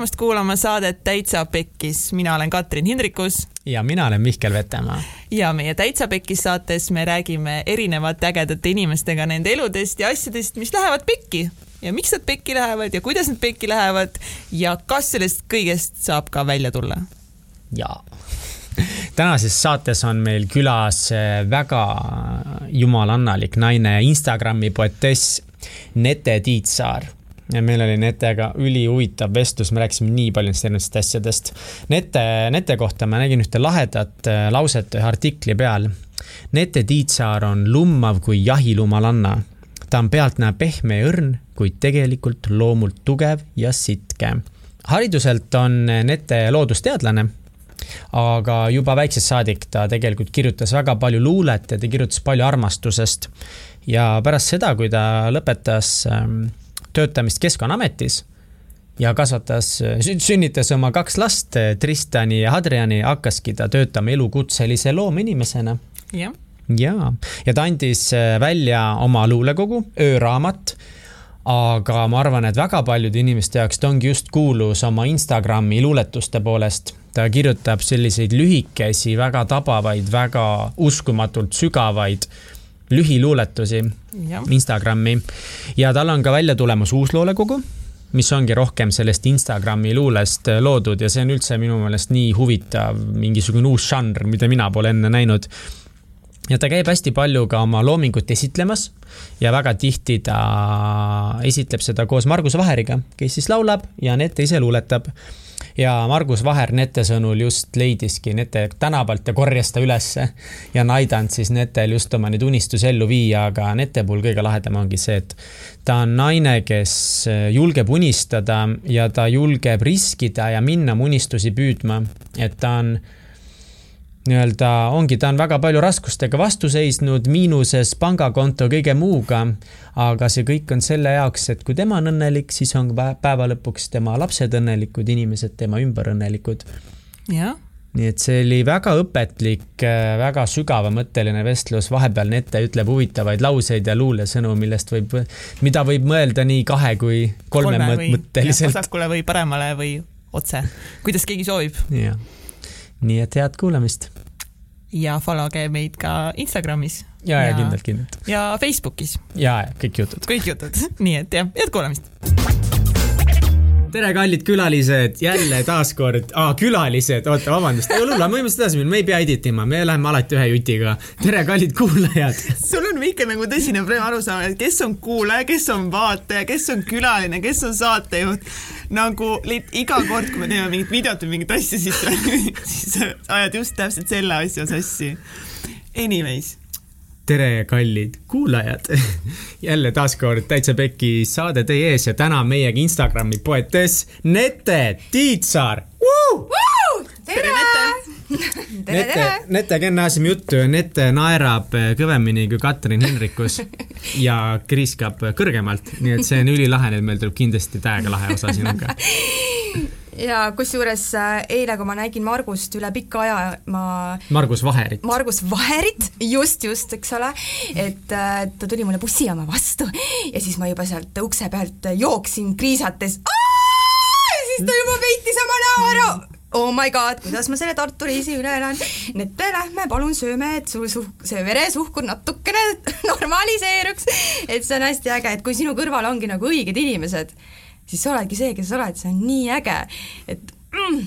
tulemast kuulama saadet Täitsa Pekkis, mina olen Katrin Hindrikus. ja mina olen Mihkel Vetemaa. ja meie Täitsa Pekkis saates me räägime erinevate ägedate inimestega nende eludest ja asjadest, mis lähevad pekki ja miks nad pekki lähevad ja kuidas nad pekki lähevad ja kas sellest kõigest saab ka välja tulla. jaa tänases saates on meil külas väga jumalannalik naine, Instagrami poetess Nete Tiitsaar ja meil oli Netega ülihuvitav vestlus, me rääkisime nii paljudest erinevatest asjadest. Nete, Nete kohta ma nägin ühte lahedat äh, lauset ühe artikli peal. Nete Tiitsaar on lummav kui jahilumalanna. ta on pealtnäha pehme ja õrn, kuid tegelikult loomult tugev ja sitke. hariduselt on Nete loodusteadlane aga juba väiksest saadik ta tegelikult kirjutas väga palju luulet ja ta kirjutas palju armastusest. ja pärast seda, kui ta lõpetas ähm, töötamist Keskkonnaametis ja kasvatas, sünnitas oma kaks last, Tristani ja Hadriani, hakkaski ta töötama elukutselise loomeinimesena. jah. ja, ja ta andis välja oma luulekogu, ööraamat aga ma arvan, et väga paljude inimeste jaoks ta ongi just kuulus oma Instagrami luuletuste poolest. ta kirjutab selliseid lühikesi, väga tabavaid, väga uskumatult sügavaid lühiluuletusi ja. Instagrami. Ja tal on ka välja tulemas uus luulekogu, mis ongi rohkem sellest Instagrami luulest loodud. Ja see on üldse minu meelest nii huvitav, mingisugune uus žanr, mida mina pole enne näinud. Ja ta käib hästi palju ka oma loomingut esitlemas. Ja väga tihti ta esitleb seda koos Margus Vaheriga, kes siis laulab ja Nete ise luuletab ja Margus Vaher Nete sõnul just leidiski Nete tänavalt ja korjas ta ülesse. Ja on aidanud siis Netel just oma neid unistusi ellu viia, aga Nete puhul kõige lahedam ongi see, et ta on naine, kes julgeb unistada ja ta julgeb riskida ja minna oma unistusi püüdma, et ta on nii-öelda ongi, ta on väga palju raskustega vastu seisnud, miinuses pangakonto, kõige muuga. aga see kõik on selle jaoks, et kui tema on õnnelik, siis on päeva lõpuks tema lapsed õnnelikud, inimesed tema ümber õnnelikud. jah nii et see oli väga õpetlik, väga sügavamõtteline vestlus, vahepeal Nete ütleb huvitavaid lauseid ja luulesõnu, millest võib, mida võib mõelda nii kahe kui kolmemõtteliselt. vasakule või paremale või otse, kuidas keegi soovib. jah nii et head kuulamist. ja follow ge meid ka Instagramis. ja, ja, ja kindlalt, kindlalt. ja Facebookis. ja, ja kõik jutud. kõik jutud, nii et jah, head kuulamist tere, kallid külalised, jälle taaskord. Ah,, külalised, oota, vabandust, ei ole hullu, me võime seda edasi minna, me ei pea editima, me läheme alati ühe jutiga. tere, kallid kuulajad. sul on ikka nagu tõsine probleem aru saada, et kes on kuulaja, kes on vaataja, kes on külaline, kes on saatejuht. Nagu iga kord, kui me teeme mingit videot või mingit asja, siis, siis ajad just täpselt selle asja sassi. Anyways tere, kallid kuulajad! Jälle taaskord Täitsa Peki saade teie ees ja täna meiega Instagrami poetess Nete Tiitsaar. tere, Nete! Nete, Netega enne ajasime juttu. Ja Nete naerab kõvemini kui Katrin Henrikus ja kriiskab kõrgemalt, nii et see on ülilahe, et meil tuleb kindlasti täiega lahe osa ka ja kusjuures äh, eile, kui ma nägin Margust üle pika aja, ma Margus Vaherit. Margus Vaherit, just, just, eks ole, et äh, ta tuli mulle bussijaama vastu ja siis ma juba sealt ukse pealt jooksin kriisates, siis ta juba peitis oma näo ära oh my god, kuidas ma selle Tartu reisi üle elan. Nete, lähme palun sööme, et sul suh-, see veresuhkur natukene normaliseeruks. et see on hästi äge, et kui sinu kõrval ongi nagu õiged inimesed, siis sa oledki see, kes sa oled, see on nii äge, et mm,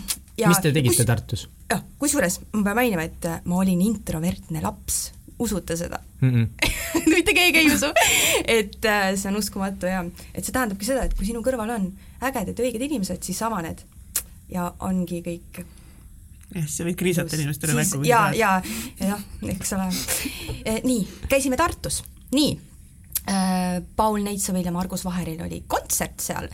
ja, mis te tegite kus, Tartus? jah, kusjuures ma pean mainima, et ma olin introvertne laps, usute seda mm? -mm. mitte keegi ei usu, et äh, see on uskumatu ja et see tähendabki seda, et kui sinu kõrval on ägedad ja õiged inimesed, siis avaned ja ongi kõik jah, sa võid kriisata inimestele näkku. ja, ja, ja noh, eks ole. Eh, nii, käisime Tartus, nii äh, Paul Neitsovil ja Margus Vaheril oli kontsert seal.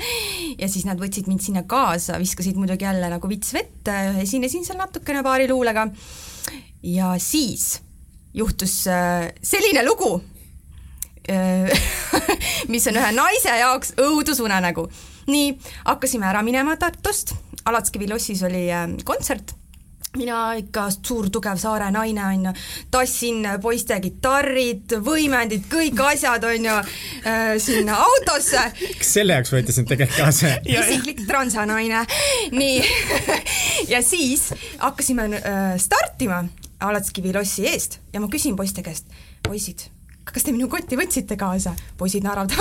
Ja siis nad võtsid mind sinna kaasa, viskasid muidugi jälle nagu vits vette, esinesin seal natukene paari luulega. Ja siis juhtus äh, selline lugu, äh, mis on ühe naise jaoks õudusunenägu. nii, hakkasime ära minema Tartust. Alatskivi lossis oli kontsert mina ikka suur tugev saare naine onju, tassin poiste kitarrid, võimendid, kõik asjad onju äh, sinna autosse. kas selle jaoks võeti sind tegelikult kaasa? isiklik transanaine, nii ja siis hakkasime äh, startima Alatskivi lossi eest ja ma küsin poiste käest, poisid kas te minu kotti võtsite kaasa? poisid naeravad,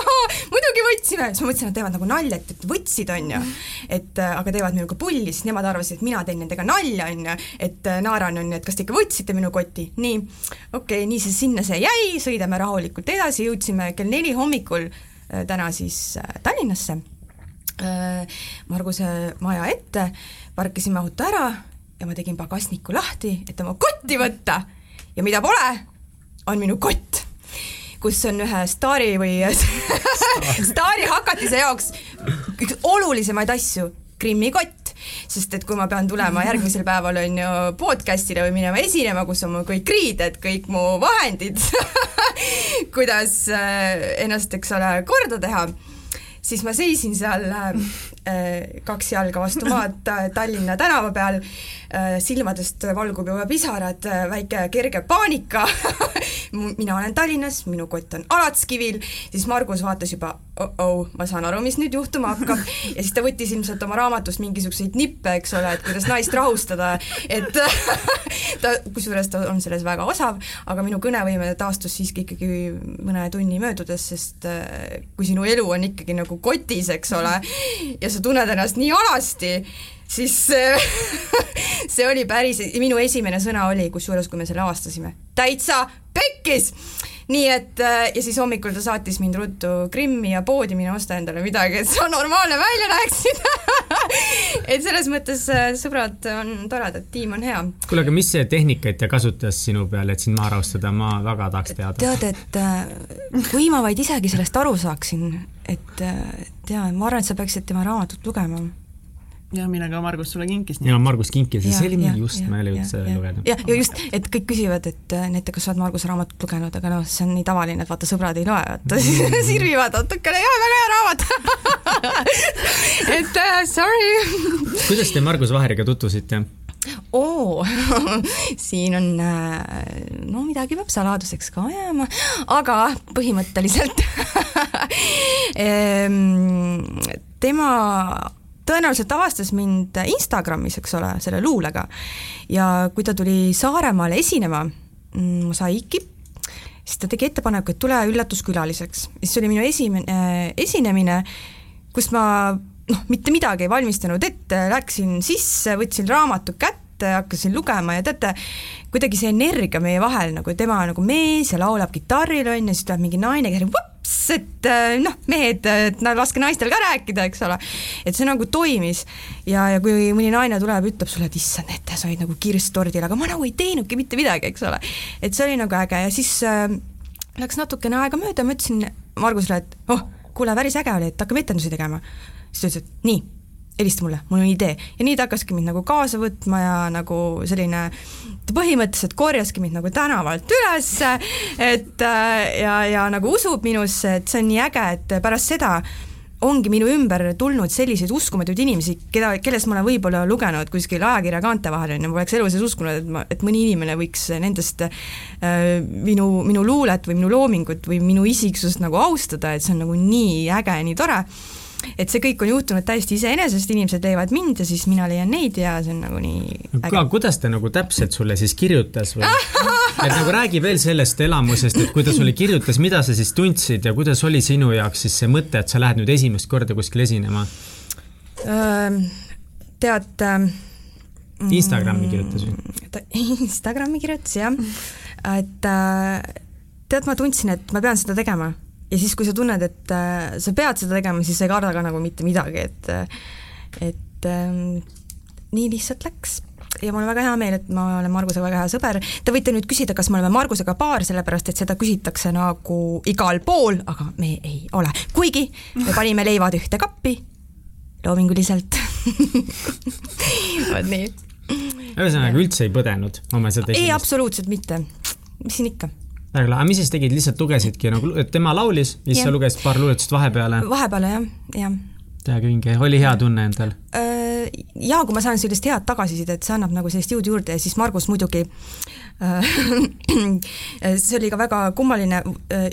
võtsime, siis ma mõtlesin, et teevad nagu nalja, et, et võtsid, on ju. et äh, aga teevad minuga pulli, siis nemad arvasid, et mina teen nendega nalja, on ju, et äh, naeran, on ju, et kas te ikka võtsite minu koti, nii. okei okay,, nii see sinna see jäi, sõidame rahulikult edasi, jõudsime kell neli hommikul äh, täna siis Tallinnasse. Marguse maja ette, parkisime auto ära ja ma tegin pagasniku lahti, et oma kotti võtta. Ja mida pole, on minu kott, kus on ühe staari või staari hakatise jaoks üks olulisemaid asju, Krimmi kott, sest et kui ma pean tulema järgmisel päeval on ju podcast'ile või minema esinema, kus on mul kõik riided, kõik mu vahendid kuidas äh, ennast, eks ole, korda teha, siis ma seisin seal äh, kaks jalga vastu maad Tallinna tänava peal. Äh, silmadest valgub juba pisarad, äh, väike kerge paanika. Mina olen Tallinnas, minu kott on Alatskivil, siis Margus vaatas juba oh-oh, ma saan aru, mis nüüd juhtuma hakkab. Ja siis ta võttis ilmselt oma raamatust mingisuguseid nippe, eks ole, et kuidas naist rahustada, et ta, kusjuures ta on selles väga osav, aga minu kõnevõime taastus siiski ikkagi mõne tunni möödudes, sest äh, kui sinu elu on ikkagi nagu kotis, eks ole, ja sa tunned ennast nii alasti, siis see oli päris, minu esimene sõna oli, kusjuures kui me selle avastasime, täitsa pekkis nii et äh, ja siis hommikul ta saatis mind ruttu Krimmi ja poodi mine osta endale midagi, et sa normaalne välja näeksid et selles mõttes äh, sõbrad on toredad, tiim on hea. kuule, aga mis tehnikaid ta kasutas sinu peal, et sind maha rahustada, ma väga tahaks teada. tead, et äh, kui ma vaid isegi sellest aru saaksin, et tea, ma arvan, et sa peaksid tema raamatut lugema ja mille ka Margus sulle kinkis. ja Margus kinkis ja see oli meil just, ma ei ole üldse lugenud. ja, ja just, et kõik küsivad, et äh, näiteks kas sa oled Marguse raamatut lugenud, aga noh, see on nii tavaline, et vaata, sõbrad ei loe, vaata mm. sirvivad natukene, jaa, väga hea raamat et uh, sorry kuidas te Margus Vaheriga tutvusite? oo siin on, äh, no midagi peab saladuseks ka jääma, aga põhimõtteliselt tema tõenäoliselt avastas mind Instagramis, eks ole, selle luulega. ja kui ta tuli Saaremaale esinema mm, mosaiki, siis ta tegi ettepaneku, et tule üllatuskülaliseks. siis see oli minu esimene äh, esinemine, kus ma noh, mitte midagi ei valmistanud ette, läksin sisse, võtsin raamatu kätte, hakkasin lugema ja teate, kuidagi see energia meie vahel nagu tema nagu mees ja laulab kitarril on ju, siis tuleb mingi naine, kes vups, et äh, noh, mehed, et no laske naistel ka rääkida, eks ole. et see nagu toimis ja, ja kui mõni naine tuleb, ütleb sulle, et issand, et sa olid nagu kirss tordil, aga ma nagu ei teinudki mitte midagi, eks ole. et see oli nagu äge ja siis äh, läks natukene aega mööda, ma ütlesin Margusele, et oh, kuule, päris äge oli, et hakkame etendusi tegema. siis ta ütles, et nii helista mulle, mul on idee. ja nii ta hakkaski mind nagu kaasa võtma ja nagu selline, ta põhimõtteliselt korjaski mind nagu tänavalt ülesse, et äh, ja, ja nagu usub minusse, et see on nii äge, et pärast seda ongi minu ümber tulnud selliseid uskumatuid inimesi, keda, kellest ma olen võib-olla lugenud kuskil ajakirja kaante vahel, on ju, ma poleks elu sees uskunud, et ma, et mõni inimene võiks nendest äh, minu, minu luulet või minu loomingut või minu isiksust nagu austada, et see on nagu nii äge, nii tore et see kõik on juhtunud täiesti iseenesest, inimesed leiavad mind ja siis mina leian neid ja see on nagu nii äge. kuidas ta nagu täpselt sulle siis kirjutas või? et nagu räägi veel sellest elamusest, et kui ta sulle kirjutas, mida sa siis tundsid ja kuidas oli sinu jaoks siis see mõte, et sa lähed nüüd esimest korda kuskil esinema? tead ähm, Instagrami kirjutas või? ta Instagrami kirjutas jah, et äh, tead, ma tundsin, et ma pean seda tegema ja siis, kui sa tunned, et äh, sa pead seda tegema, siis sa ei karda ka nagu mitte midagi, et et äh, nii lihtsalt läks ja mul on väga hea meel, et ma olen Margusega väga hea sõber. Te võite nüüd küsida, kas me oleme Margusega paar, sellepärast et seda küsitakse nagu igal pool, aga me ei ole. kuigi me panime leivad ühte kappi, loominguliselt vot nii. ühesõnaga üldse ei põdenud oma seda esimest? ei, absoluutselt mitte. mis siin ikka väga lahe, mis siis tegid, lihtsalt lugesidki nagu, tema laulis, siis sa lugesid paar luuletust vahepeale? vahepeale jah, jah. täiega vinge, oli hea tunne endal? Äh, ja kui ma saan sellist head tagasisidet, see annab nagu sellist jõudu juurde ja siis Margus muidugi see oli ka väga kummaline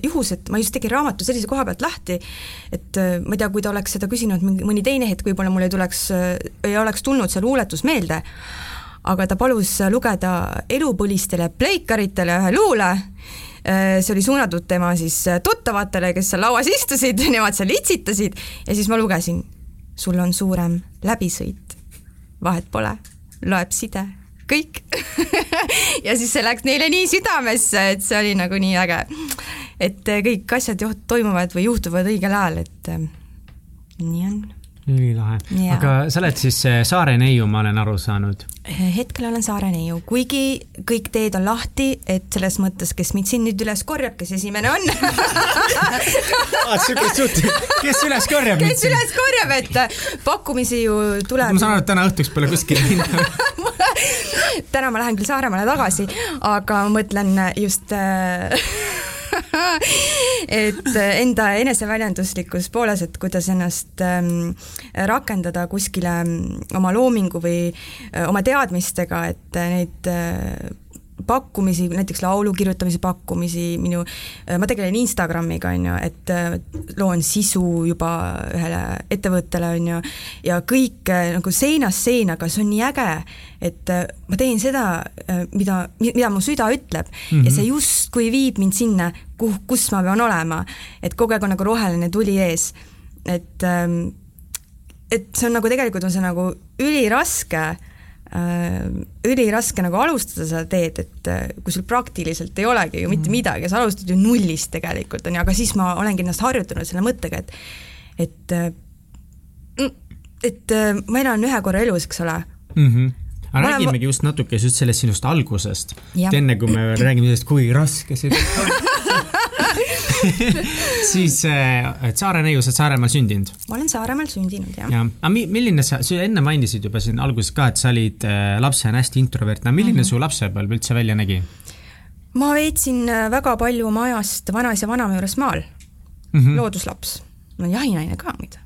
juhus, et ma just tegin raamatu sellise koha pealt lahti, et ma ei tea, kui ta oleks seda küsinud mingi mõni teine hetk, võib-olla mul ei tuleks, ei oleks tulnud see luuletus meelde, aga ta palus lugeda elupõlistele pleikaritele ühe luule, see oli suunatud tema siis tuttavatele, kes seal lauas istusid, nemad seal itsitasid. Ja siis ma lugesin sul on suurem läbisõit, vahet pole, loeb side, kõik. Ja siis see läks neile nii südamesse, et see oli nagu nii äge. et kõik asjad toimuvad või juhtuvad õigel ajal, et nii on ülilahe, aga sa oled siis äh, Saare neiu, ma olen aru saanud? hetkel olen Saare neiu, kuigi kõik teed on lahti, et selles mõttes, kes mind siin nüüd üles korjab, kes esimene on ah, kes üles korjab? kes üles korjab, et pakkumisi ju tuleb. ma saan aru, et täna õhtuks pole kuskile minna täna ma lähen küll Saaremaale tagasi, aga mõtlen just et enda eneseväljenduslikus pooles, et kuidas ennast ähm, rakendada kuskile mm, oma loomingu või äh, oma teadmistega, et neid äh, pakkumisi, näiteks laulu kirjutamise pakkumisi, minu, äh, ma tegelen Instagramiga, on ju, et äh, loon sisu juba ühele ettevõttele, on ju, ja kõik äh, nagu seinast seinaga, see on nii äge, et ma teen seda, mida, mida mu süda ütleb. Mm -hmm. ja see justkui viib mind sinna, kuh, kus ma pean olema, et kogu aeg on nagu roheline tuli ees, et ähm, et see on nagu tegelikult on see nagu üliraske Äh, üliraske nagu alustada seda teed, et äh, kui sul praktiliselt ei olegi ju mitte mhm. midagi, sa alustad ju nullist tegelikult, on ju, aga siis ma olengi ennast harjutanud selle mõttega, et et äh, et ma elan ühe korra elus, eks ole mm. -hmm aga räägimegi just natuke just sellest sinust algusest, enne kui me räägime sellest, kui raske see on siis, äh, Saare neiu, sa oled Saaremaal sündinud? ma olen Saaremaal sündinud, jah. jah, aga milline sa, sa enne mainisid juba siin alguses ka, et sa olid äh, lapsena hästi introvertne, milline mm -hmm. su lapsepõlv üldse välja nägi? ma veetsin äh, väga palju oma ajast vanaisa vanaema juures maal mm, -hmm. looduslaps, no jahinaine ka muide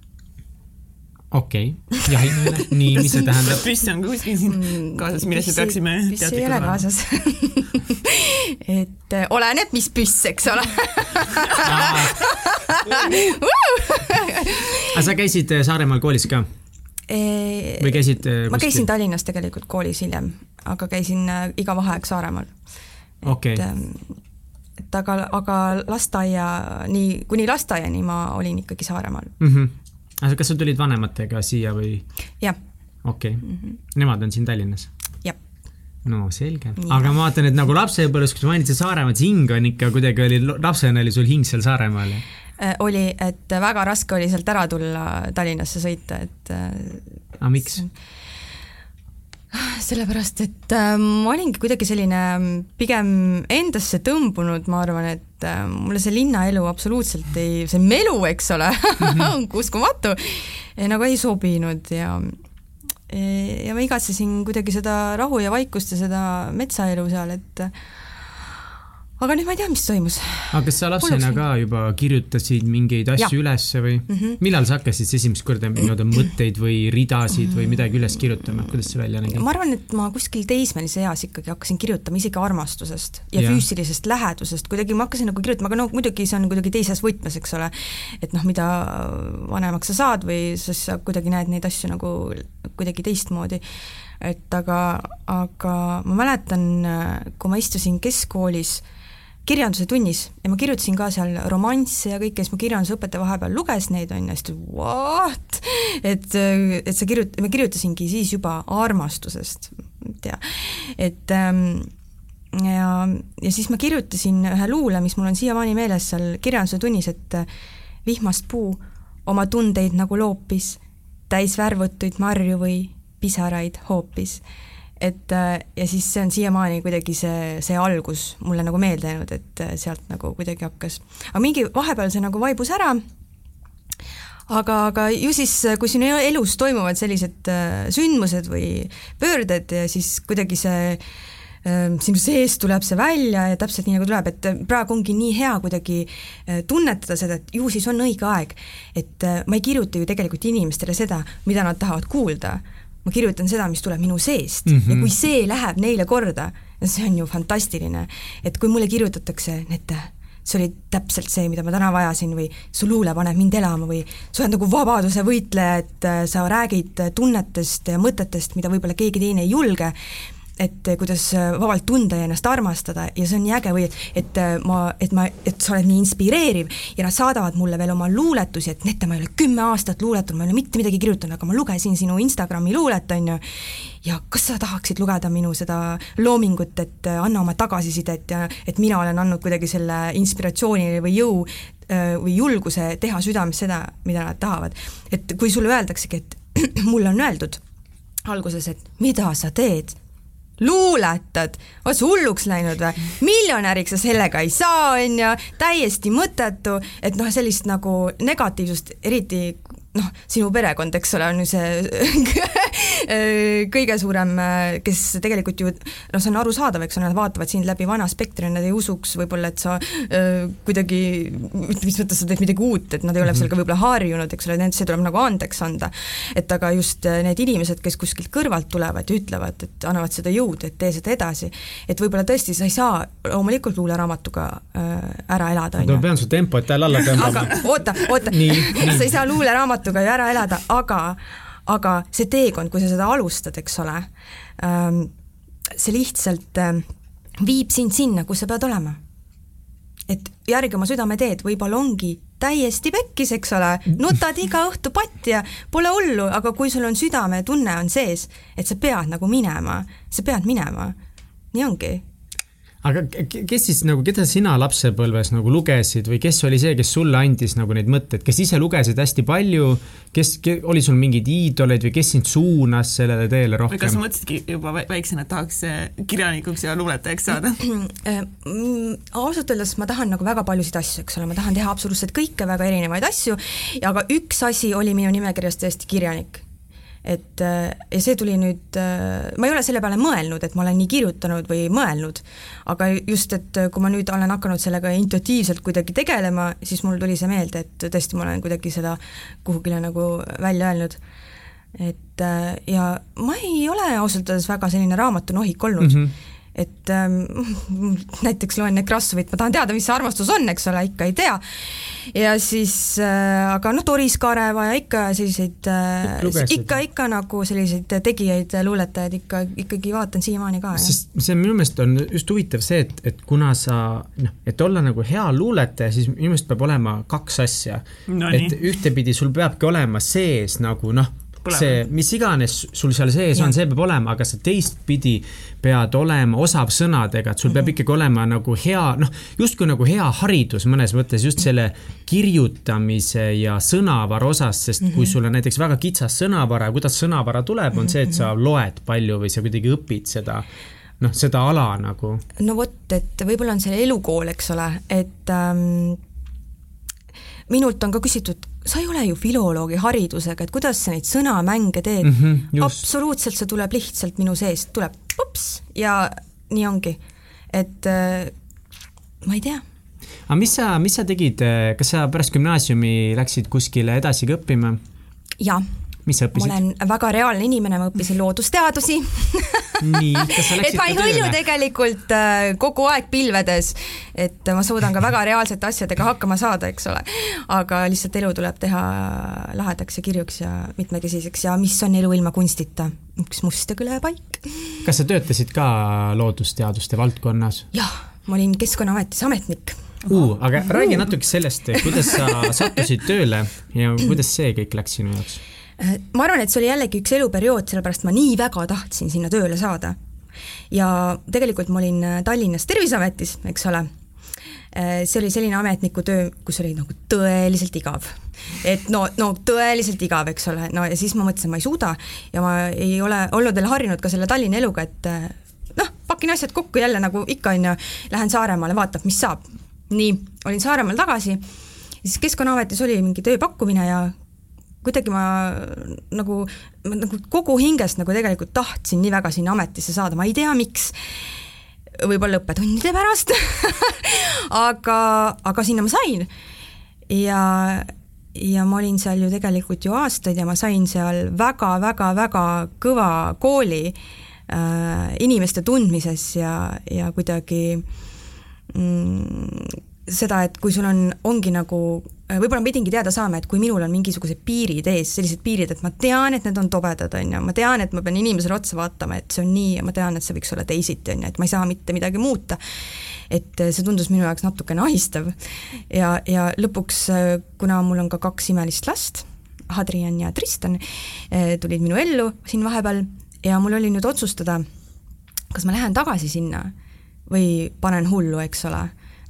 okei okay., jahinaine, nii, mis see tähendab? püss on kuskil siin mm, kaasas, millest me peaksime püss ei ole kaasas et äh, oleneb, mis püss, eks ole aga sa käisid äh, Saaremaal koolis ka? või käisid kuskil? ma käisin Tallinnas tegelikult koolis hiljem, aga käisin äh, iga vaheaeg Saaremaal. okei okay. Ähm, et aga, aga lasteaia, nii, kuni lasteaiani ma olin ikkagi Saaremaal mm. -hmm. Aga kas sa tulid vanematega siia või? jah. okei okay. mm, -hmm. nemad on siin Tallinnas? no selge, aga ma vaatan, et nagu lapsepõlves, kui sa mainisid Saaremaad, see hing on ikka kuidagi oli, lapsena oli sul hing seal Saaremaal ju? Äh, oli, et väga raske oli sealt ära tulla Tallinnasse sõita, et äh, aga miks? Sellepärast, et äh, ma olingi kuidagi selline mm, pigem endasse tõmbunud, ma arvan, et äh, mulle see linnaelu absoluutselt ei, see melu, eks ole mm, -hmm. uskumatu, nagu ei sobinud ja ja ma igatsesin kuidagi seda rahu ja vaikust ja seda metsaelu seal, et aga nüüd ma ei tea, mis toimus. aga kas sa lapsena ka juba kirjutasid mingeid asju ülesse või mm -hmm. millal sa hakkasid esimest korda nii-öelda mõtteid või ridasid või midagi üles kirjutama, kuidas see välja nägi? ma arvan, et ma kuskil teismelise eas ikkagi hakkasin kirjutama isegi armastusest ja, ja. füüsilisest lähedusest, kuidagi ma hakkasin nagu kirjutama, aga no muidugi see on kuidagi teises võtmes, eks ole, et noh, mida vanemaks sa saad või siis sa kuidagi näed neid asju nagu kuidagi teistmoodi et aga, aga ma mäletan, kui ma istusin keskkoolis kirjanduse tunnis. Ja ma kirjutasin ka seal romansse ja kõike, siis mu kirjandusõpetaja vahepeal luges neid, on ju, siis ta what? et, et sa kirjut-, ma kirjutasingi siis juba armastusest, ei tea, et ähm, ja, ja siis ma kirjutasin ühe luule, mis mul on siiamaani meeles seal kirjanduse tunnis, et vihmast puu oma tundeid nagu loopis, täis värvutuid marju või pisaraid hoopis et äh, ja siis see on siiamaani kuidagi see, see algus mulle nagu meelde jäänud, et äh, sealt nagu kuidagi hakkas, aga mingi vahepeal see nagu vaibus ära, aga, aga ju siis, kui sinu elus toimuvad sellised äh, sündmused või pöörded, siis kuidagi see sinu sees tuleb see välja ja täpselt nii, nagu tuleb, et praegu ongi nii hea kuidagi tunnetada seda, et ju siis on õige aeg. et ma ei kirjuta ju tegelikult inimestele seda, mida nad tahavad kuulda, ma kirjutan seda, mis tuleb minu seest Mhm. mm -hmm. ja kui see läheb neile korda, see on ju fantastiline. et kui mulle kirjutatakse, Nete, see oli täpselt see, mida ma täna vajasin või su luule paneb mind elama või sa oled nagu vabaduse võitleja, et sa räägid tunnetest ja mõtetest, mida võib-olla keegi teine ei julge, et kuidas äh, vabalt tunda ja ennast armastada ja see on nii äge või et, et äh, ma, et ma, et sa oled nii inspireeriv ja nad saadavad mulle veel oma luuletusi, et Nete, ma ei ole kümme aastat luuletanud, ma ei ole mitte midagi kirjutanud, aga ma lugesin sinu Instagrami luulet, on ju, ja kas sa tahaksid lugeda minu seda loomingut, et äh, anna oma tagasisidet ja et mina olen andnud kuidagi selle inspiratsiooni või jõu või julguse teha südames seda, mida nad tahavad. et kui sulle öeldaksegi, et mulle on öeldud alguses, et mida sa teed luuletad, oled sa hulluks läinud või? miljonäriks sa sellega ei saa, on ju, täiesti mõttetu, et noh, sellist nagu negatiivsust, eriti noh, sinu perekond, eks ole, on ju see kõige suurem, kes tegelikult ju noh, see on arusaadav, eks ole, nad vaatavad sind läbi vana spektri, nad ei usuks võib-olla, et sa öö, kuidagi, mis mõttes sa teed midagi uut, et nad ei ole Mhm. sellega võib-olla harjunud, eks ole, see tuleb nagu andeks anda. et aga just need inimesed, kes kuskilt kõrvalt tulevad ja ütlevad, et annavad seda jõudu, et tee seda edasi, et võib-olla tõesti sa ei saa loomulikult luuleraamatuga ära elada, ma pean su tempot jälle alla tõmbama oota, oota, sa ei saa luuleraamatuga ju ära elada, aga, aga see teekond, kui sa seda alustad, eks ole ähm,, see lihtsalt ähm, viib sind sinna, kus sa pead olema. et järgi oma südameteed, võib-olla ongi täiesti pekkis, eks ole, nutad iga õhtu patti ja pole hullu, aga kui sul on südametunne on sees, et sa pead nagu minema, sa pead minema, nii ongi aga ke- kes siis nagu, keda sina lapsepõlves nagu lugesid või kes oli see, kes sulle andis nagu neid mõtteid, kes ise lugesid hästi palju, kes ke,, oli sul mingeid iidoleid või kes sind suunas sellele teele või kas sa rohkem? mõtlesidki juba vä- väiksena, et tahaks äh, kirjanikuks ja luuletajaks saada? Mm, ausalt öeldes ma tahan nagu väga paljusid asju, eks ole, ma tahan teha absoluutselt kõike, väga erinevaid asju, aga üks asi oli minu nimekirjas tõesti kirjanik. Et äh, ja see tuli nüüd, ma ei ole selle peale mõelnud, et ma olen nii kirjutanud või mõelnud, aga just, et kui ma nüüd olen hakanud sellega intuitiivselt kuidagi tegelema, siis mul tuli see meelde, et tõesti ma olen kuidagi seda kuhugile nagu välja öelnud et äh, ja ma ei ole ausalt öeldes väga selline raamatunohik olnud mm. -hmm et ähm, näiteks loen Nekrassovit, ma tahan teada, mis see armastus on, eks ole, ikka ei tea. ja siis äh,, aga noh, Doris Kareva ja ikka selliseid äh, ikka, ikka nagu selliseid tegijaid, luuletajaid ikka, ikkagi vaatan siiamaani ka, sest see minu meelest on just huvitav see, et, et kuna sa noh, et olla nagu hea luuletaja, siis minu meelest peab olema kaks asja No et nii. ühtepidi sul peabki olema sees nagu noh, Põlev. see, mis iganes sul seal sees Jah. on, see peab olema, aga sa teistpidi pead olema osav sõnadega, et sul peab ikkagi olema nagu hea noh, justkui nagu hea haridus mõnes mõttes just selle kirjutamise ja sõnavara osas, sest kui sul on näiteks väga kitsas sõnavara ja kuidas sõnavara tuleb, on see, et sa loed palju või sa kuidagi õpid seda noh, seda ala nagu. no vot, et võib-olla on see elukool, eks ole, et ähm, minult on ka küsitud, sa ei ole ju filoloogi haridusega, et kuidas sa neid sõnamänge teed mm? Mhm, just. absoluutselt, see tuleb lihtsalt minu seest, tuleb pups ja nii ongi. et äh, ma ei tea aga mis sa, mis sa tegid, kas sa pärast gümnaasiumi läksid kuskile edasi ka õppima? jah, mis sa ma õppisid? olen väga reaalne inimene, ma õppisin loodusteadusi nii, kas sa et läksid ma ei ka hõlju tööle? tegelikult äh, kogu aeg pilvedes, et ma suudan ka väga reaalsete asjadega hakkama saada, eks ole. aga lihtsalt elu tuleb teha lahedaks ja kirjuks ja mitmekesiseks ja mis on elu ilma kunstita, üks must ja kõle paik. kas sa töötasid ka loodusteaduste valdkonnas jah, ma olin Keskkonnaametis ametnik. uh,? aga räägi natuke sellest, kuidas sa sattusid tööle ja kuidas see kõik läks sinu jaoks? Äh, ma arvan, et see oli jällegi üks eluperiood, sellepärast ma nii väga tahtsin sinna tööle saada. ja tegelikult ma olin äh, Tallinnas Terviseametis, eks ole. see oli selline ametniku töö, kus oli nagu tõeliselt igav. et no, no tõeliselt igav, eks ole, no ja siis ma mõtlesin, ma ei suuda ja ma ei ole olnud veel harjunud ka selle Tallinna eluga, et äh, noh, pakin asjad kokku jälle nagu ikka on ju, lähen Saaremaale, vaatab, mis saab. nii, olin Saaremaal tagasi, siis Keskkonnaametis oli mingi tööpakkumine ja kuidagi ma nagu, nagu kogu hingest nagu tegelikult tahtsin nii väga sinna ametisse saada, ma ei tea, miks, võib-olla õppetundide pärast. Aga, aga sinna ma sain. Ja ja ma olin seal ju tegelikult ju aastaid ja ma sain seal väga-väga-väga kõva kooli äh, inimeste tundmises ja, ja kuidagi mm, seda, et kui sul on, ongi nagu, võib-olla ma pidingi teada saama, et kui minul on mingisugused piirid ees, sellised piirid, et ma tean, et need on tobedad, on ju, ma tean, et ma pean inimesele otsa vaatama, et see on nii ja ma tean, et see võiks olla teisiti, on ju, et ma ei saa mitte midagi muuta. et see tundus minu jaoks natukene ahistav. ja, ja lõpuks, kuna mul on ka kaks imelist last, Hadrian ja Tristan, tulid minu ellu siin vahepeal ja mul oli nüüd otsustada, kas ma lähen tagasi sinna või panen hullu, eks ole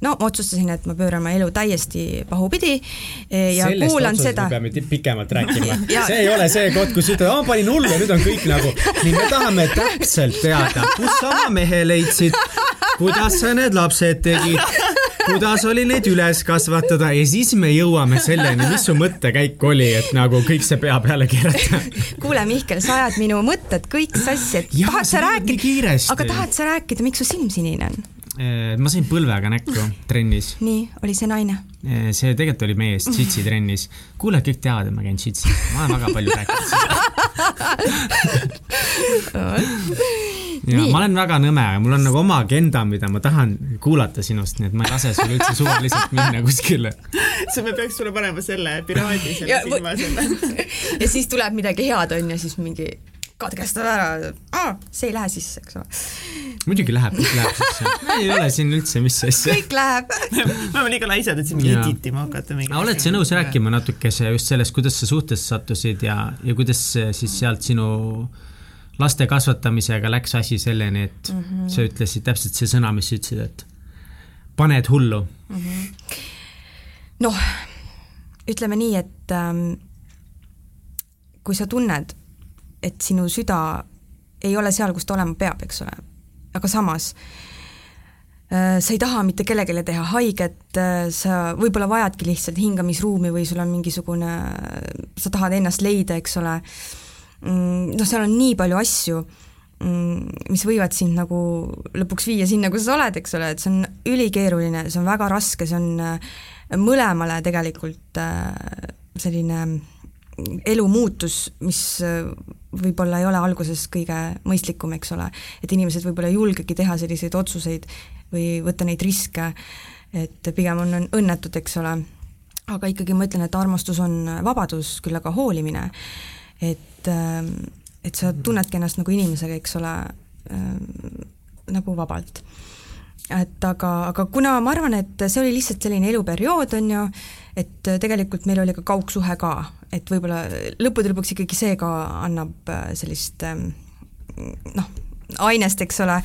no ma otsustasin, et ma pööran oma elu täiesti pahupidi e, ja Sellest kuulan seda. peame pikemalt rääkima see ei ole see koht, kus ütled, ma panin hullu ja nüüd on kõik nagu, nii me tahame täpselt teada, kus sa oma mehe leidsid, kuidas sa need lapsed tegid, kuidas oli neid üles kasvatada ja siis me jõuame selleni, mis su mõttekäik oli, et nagu kõik see pea peale keerata. kuule, Mihkel, sa ajad minu mõtted kõik sassi, et ja, tahad sa rääkida, aga tahad sa rääkida, miks su silm sinine on? Äh, ma sain põlvega näkku trennis. nii, oli see naine? Äh, see tegelikult oli mees džitsi trennis. kuule, kõik teavad, et ma käin džitsi, ma olen väga palju rääkinud ja nii. ma olen väga nõme, mul on nagu oma agenda, mida ma tahan kuulata sinust, nii et ma ei lase sul üldse suvaliselt minna kuskile. siis me peaks sulle panema selle piraadi selle silma selle. ja siis tuleb midagi head, on ju, siis mingi katkestada ära ah,, see ei lähe sisse, eks ole. muidugi läheb, kõik läheb sisse. ei ole siin üldse, mis asja. kõik läheb me oleme liiga laisad, et siin mingi editima hakata. oled sa nõus rääkima natukese just sellest, kuidas sa suhtesse sattusid ja, ja kuidas siis sealt sinu laste kasvatamisega läks asi selleni, et mm -hmm. sa ütlesid täpselt see sõna, mis sa ütlesid, et paned hullu mm -hmm.? noh, ütleme nii, et ähm, kui sa tunned et sinu süda ei ole seal, kus ta olema peab, eks ole. aga samas äh, sa ei taha mitte kellelegi teha haiget, äh, sa võib-olla vajadki lihtsalt hingamisruumi või sul on mingisugune, sa tahad ennast leida, eks ole. Mm, noh, seal on nii palju asju, mm, mis võivad sind nagu lõpuks viia sinna, kus sa oled, eks ole, et see on ülikeeruline, see on väga raske, see on äh, mõlemale tegelikult selline elumuutus, mis äh, võib-olla ei ole alguses kõige mõistlikum, eks ole, et inimesed võib-olla ei julgegi teha selliseid otsuseid või võtta neid riske, et pigem on, õnnetud, eks ole, aga ikkagi ma ütlen, et armastus on vabadus, küll aga hoolimine, et, ähm, et sa tunnedki ennast nagu inimesega, eks ole, ähm, nagu vabalt et aga, aga kuna ma arvan, et see oli lihtsalt selline eluperiood, on ju, et tegelikult meil oli ka kaugsuhe ka, et võib-olla lõppude lõpuks ikkagi see ka annab äh, sellist ähm, noh, ainest, eks ole,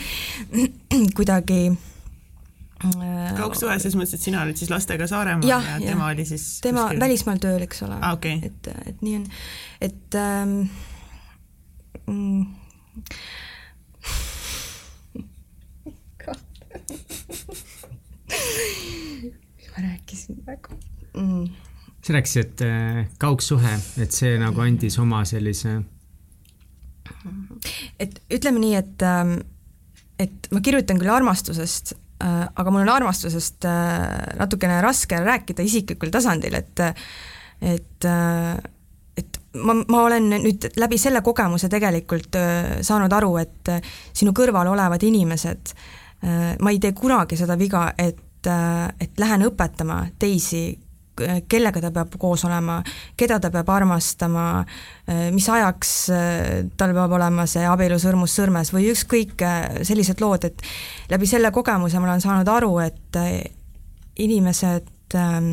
kuidagi äh, kaugsuhe selles mõttes, et sina olid siis lastega Saaremaal ja, ja tema ja. oli siis tema kuskil... välismaal tööl, eks ole ah,. Okay. et, et nii on, et ähm, mm, ma rääkisin praegu mm.? sa rääkisid, et äh, kaugsuhe, et see nagu andis oma sellise et ütleme nii, et, ähm, et ma kirjutan küll armastusest, äh, aga mul on armastusest äh, natukene raske rääkida isiklikul tasandil, et et et ma, ma olen nüüd läbi selle kogemuse tegelikult saanud aru, et sinu kõrval olevad inimesed, ma ei tee kunagi seda viga, et, et lähen õpetama teisi kellega ta peab koos olema, keda ta peab armastama, mis ajaks äh, tal peab olema see abielusõrmus sõrmes või ükskõik äh, sellised lood, et läbi selle kogemuse ma olen saanud aru, et äh, inimesed ähm,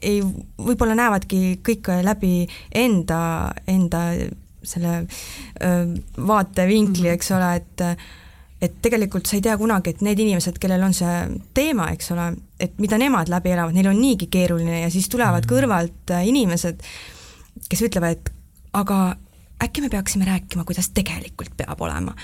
ei, võib-olla näevadki kõike läbi enda, enda selle äh, vaatevinkli, mhm. eks ole, et et tegelikult sa ei tea kunagi, et need inimesed, kellel on see teema, eks ole, et mida nemad läbi elavad, neil on niigi keeruline ja siis tulevad mm. kõrvalt äh, inimesed, kes ütlevad, et aga äkki me peaksime rääkima, kuidas tegelikult peab olema.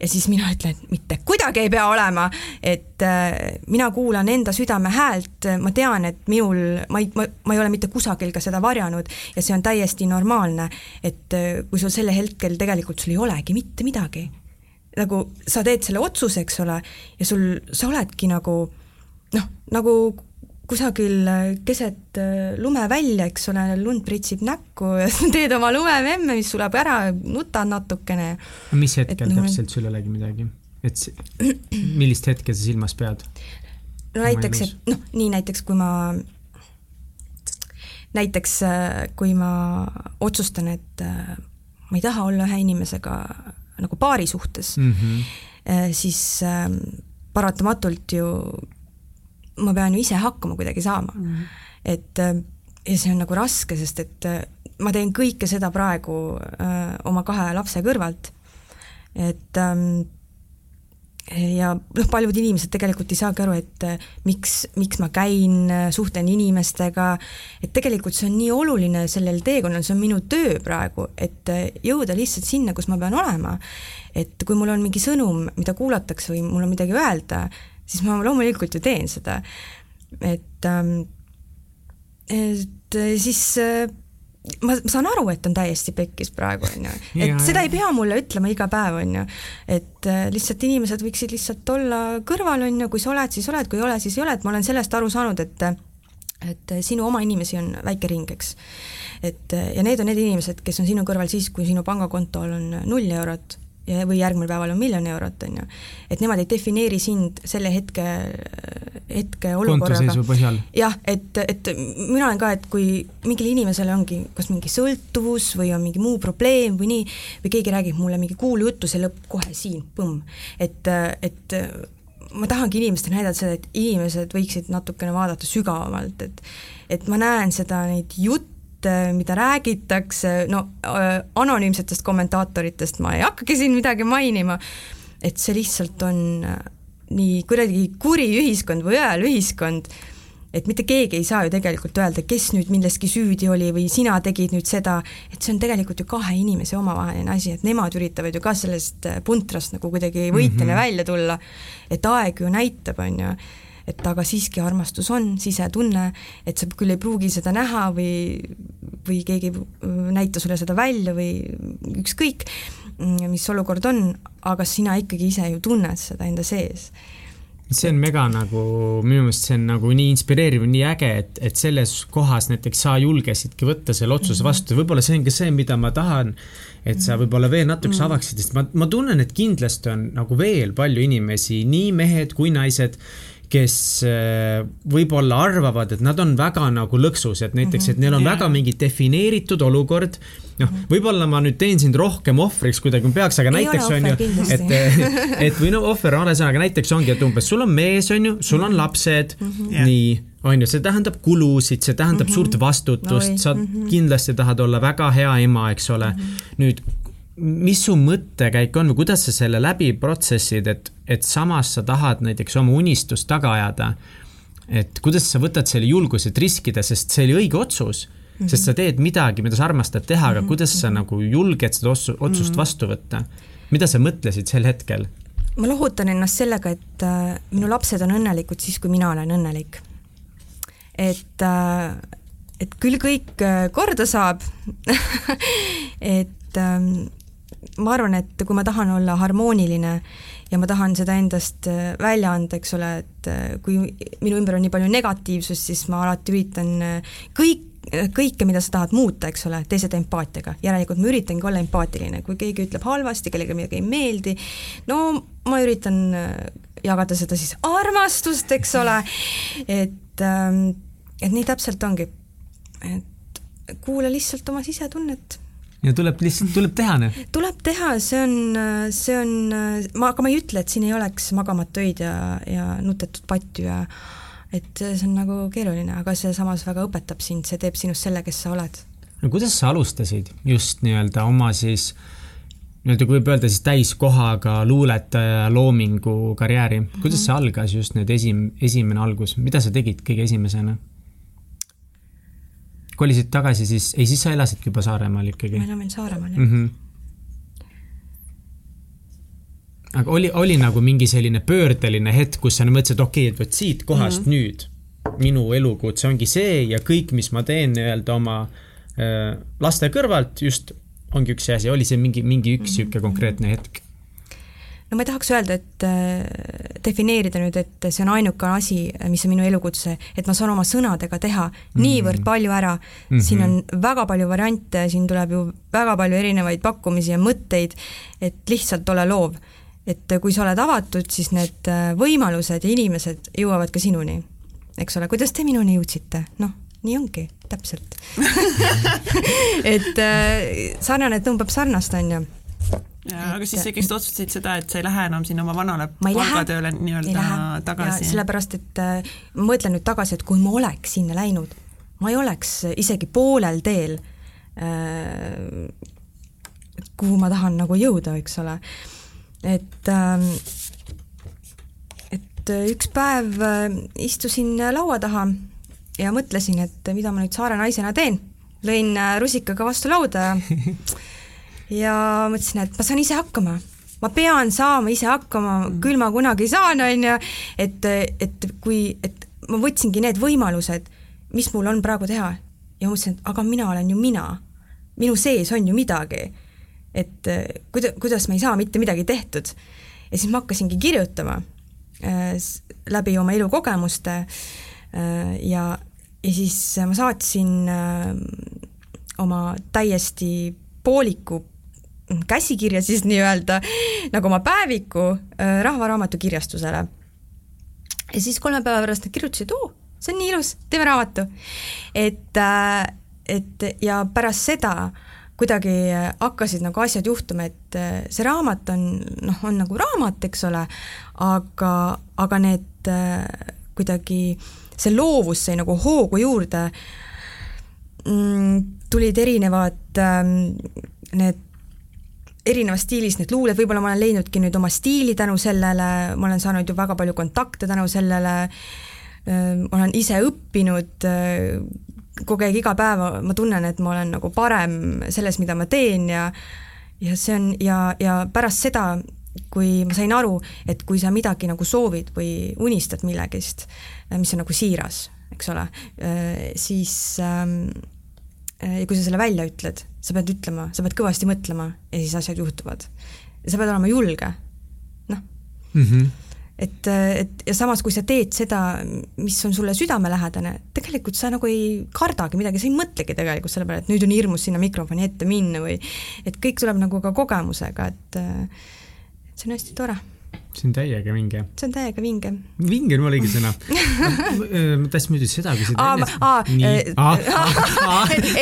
ja siis mina ütlen, et mitte kuidagi ei pea olema, et äh, mina kuulan enda südame häält, ma tean, et minul, ma ei, ma, ma ei ole mitte kusagil ka seda varjanud ja see on täiesti normaalne, et äh, kui sul sel hetkel tegelikult sul ei olegi mitte midagi nagu sa teed selle otsuse, eks ole, ja sul, sa oledki nagu noh, nagu kusagil keset äh, lumevälja, eks ole, lund pritsib näkku ja sa teed oma lumememme, mis sulab ära, nutad natukene. mis hetkel et, täpselt sul ei olegi midagi? et millist hetke sa silmas pead? no näiteks, et noh, nii näiteks kui ma näiteks äh, kui ma otsustan, et äh, ma ei taha olla ühe inimesega nagu paari suhtes mm, -hmm. siis ähm, paratamatult ju ma pean ju ise hakkama kuidagi saama mm. -hmm. et ja see on nagu raske, sest et ma teen kõike seda praegu öö, oma kahe lapse kõrvalt. et ähm, ja noh, paljud inimesed tegelikult ei saagi aru, et eh, miks, miks ma käin, eh, suhtlen inimestega, et tegelikult see on nii oluline sellel teekonnal, see on minu töö praegu, et eh, jõuda lihtsalt sinna, kus ma pean olema. et kui mul on mingi sõnum, mida kuulatakse või mul on midagi öelda, siis ma loomulikult ju teen seda. et, ähm, et siis ma saan aru, et on täiesti pekkis praegu, on ju. et ja, seda ei pea mulle ütlema iga päev, on ju. et äh, lihtsalt inimesed võiksid lihtsalt olla kõrval, on ju, kui sa oled, siis oled, kui ei ole, siis ei ole, et ma olen sellest aru saanud, et et sinu oma inimesi on väike ring, eks. et ja need on need inimesed, kes on sinu kõrval siis, kui sinu pangakontol on null eurot ja, või järgmisel päeval on miljon eurot, on ju. et nemad ei defineeri sind selle hetke, hetke olukorraga. jah, et, et mina olen ka, et kui mingil inimesel ongi kas mingi sõltuvus või on mingi muu probleem või nii, või keegi räägib mulle mingi kuulujuttu, see lõpeb kohe siin, põmm. et, et ma tahangi inimestele näidata seda, et inimesed võiksid natukene vaadata sügavamalt, et et ma näen seda, neid jutte, Äh, mida räägitakse, no äh, anonüümsetest kommentaatoritest ma ei hakkagi siin midagi mainima, et see lihtsalt on äh, nii kuidagi kuri ühiskond või õel ühiskond, et mitte keegi ei saa ju tegelikult öelda, kes nüüd milleski süüdi oli või sina tegid nüüd seda, et see on tegelikult ju kahe inimese omavaheline asi, et nemad üritavad ju ka sellest puntrast nagu kuidagi võitjana mm -hmm. välja tulla, et aeg ju näitab, on ju et aga siiski armastus on sisetunne, et sa küll ei pruugi seda näha või, või keegi ei näita sulle seda välja või ükskõik, mis olukord on, aga sina ikkagi ise ju tunned seda enda sees see on mega nagu, minu meelest see on nagu nii inspireeriv, nii äge, et, et selles kohas näiteks sa julgesidki võtta selle otsuse mhm. vastu, võib-olla see on ka see, mida ma tahan, et sa mhm. võib-olla veel natukese mhm. avaksid, sest ma, ma tunnen, et kindlasti on nagu veel palju inimesi, nii mehed kui naised, kes äh, võib-olla arvavad, et nad on väga nagu lõksus, et näiteks, et neil on yeah. väga mingi defineeritud olukord. noh, võib-olla ma nüüd teen sind rohkem ohvriks kuidagi, peaks, aga ei näiteks on ju, et, et või no ohver on ühesõnaga näiteks ongi, et umbes sul on mees, on ju, sul on lapsed mm, -hmm. nii on ju, see tähendab kulusid, see tähendab mm -hmm. suurt vastutust no,, sa mm -hmm. kindlasti tahad olla väga hea ema, eks ole mm. -hmm. nüüd mis su mõttekäik on või kuidas sa selle läbi protsessid, et, et samas sa tahad näiteks oma unistust taga ajada. et kuidas sa võtad selle julguse, et riskida, sest see oli õige otsus mm, -hmm. sest sa teed midagi, mida sa armastad teha, aga mm -hmm. kuidas sa nagu julged seda otsust mm -hmm. vastu võtta? mida sa mõtlesid sel hetkel? ma lohutan ennast sellega, et äh, minu lapsed on õnnelikud siis, kui mina olen õnnelik. et äh, et küll kõik äh, korda saab et ähm, ma arvan, et kui ma tahan olla harmooniline ja ma tahan seda endast äh, välja anda, eks ole, et äh, kui minu ümber on nii palju negatiivsust, siis ma alati üritan äh, kõik, kõike, mida sa tahad muuta, eks ole, tee seda empaatiaga. järelikult ma üritangi olla empaatiline, kui keegi ütleb halvasti, kellelegi midagi ei meeldi, no ma üritan jagada seda siis armastust, eks ole, et, ähm, et nii täpselt ongi. et kuula lihtsalt oma sisetunnet ja tuleb lihtsalt, tuleb teha, noh. tuleb teha, see on, see on, ma, aga ma ei ütle, et siin ei oleks magamatu öid ja, ja nutetut patju ja et see on nagu keeruline, aga see samas väga õpetab sind, see teeb sinust selle, kes sa oled. no kuidas sa alustasid just nii-öelda oma siis nii-öelda kui võib öelda siis täiskohaga luuletaja loomingu karjääri, kuidas see algas just need esim-, esimene algus, mida sa tegid kõige esimesena? Kolisid tagasi siis, ei siis sa elasidki juba Saaremaal ikkagi? ma elan veel Saaremaal, jah mm. -hmm. aga oli, oli nagu mingi selline pöördeline hetk, kus sa mõtlesid, okei okay,, et vot siit kohast mm -hmm. nüüd minu elukutse ongi see ja kõik, mis ma teen nii-öelda oma äh, laste kõrvalt just ongi üks asi, oli see mingi, mingi üks niisugune mm -hmm. konkreetne hetk? No ma ei tahaks öelda, et äh, defineerida nüüd, et see on ainuke asi, mis on minu elukutse, et ma saan oma sõnadega teha niivõrd Mhm. palju ära mm, -hmm. siin on väga palju variante, siin tuleb ju väga palju erinevaid pakkumisi ja mõtteid, et lihtsalt ole loov. et kui sa oled avatud, siis need äh, võimalused ja inimesed jõuavad ka sinuni, eks ole, kuidas te minuni jõudsite, noh, nii ongi, täpselt et äh, sarnane tõmbab sarnast, on ju aga siis sa ikkagi otsustasid seda, et sa ei lähe enam sinna oma vanale palgatööle nii-öelda tagasi? Sellepärast, et äh, ma mõtlen nüüd tagasi, et kui ma oleks sinna läinud, ma ei oleks isegi poolel teel äh,, kuhu ma tahan nagu jõuda, eks ole. et ähm, et äh, üks päev äh, istusin laua taha ja mõtlesin, et mida ma nüüd saare naisena teen. lõin äh, rusikaga vastu lauda ja ja mõtlesin, et ma saan ise hakkama, ma pean saama ise hakkama, küll ma kunagi saan, on ju, et, et kui, et ma võtsingi need võimalused, mis mul on praegu teha ja mõtlesin, et aga mina olen ju mina, minu sees on ju midagi. et kuida-, kuidas ma ei saa mitte midagi tehtud. ja siis ma hakkasingi kirjutama äh, läbi oma elukogemuste äh, ja, ja siis ma saatsin äh, oma täiesti pooliku käsikirja siis nii-öelda, nagu oma päeviku äh, Rahvaraamatu kirjastusele. ja siis kolme päeva pärast nad kirjutasid, oo, see on nii ilus, teeme raamatu. et, äh, et ja pärast seda kuidagi hakkasid nagu asjad juhtuma, et äh, see raamat on noh, on nagu raamat, eks ole, aga, aga need kuidagi, see loovus sai nagu hoogu juurde mm,, tulid erinevad ähm, need erinevas stiilis need luuled, võib-olla ma olen leidnudki nüüd oma stiili tänu sellele, ma olen saanud ju väga palju kontakte tänu sellele, olen ise õppinud kogu aeg iga päev ma tunnen, et ma olen nagu parem selles, mida ma teen ja ja see on ja, ja pärast seda, kui ma sain aru, et kui sa midagi nagu soovid või unistad millegist, mis on nagu siiras, eks ole, siis ja kui sa selle välja ütled, sa pead ütlema, sa pead kõvasti mõtlema ja siis asjad juhtuvad. sa pead olema julge, noh mm. -hmm. et, et ja samas, kui sa teed seda, mis on sulle südamelähedane, tegelikult sa nagu ei kardagi midagi, sa ei mõtlegi tegelikult selle peale, et nüüd on hirmus sinna mikrofoni ette minna või et kõik tuleb nagu ka kogemusega, et see on hästi tore see on täiega vinge. see on täiega vinge. vinge on õige sõna. ma tahtsin muidu seda küsida.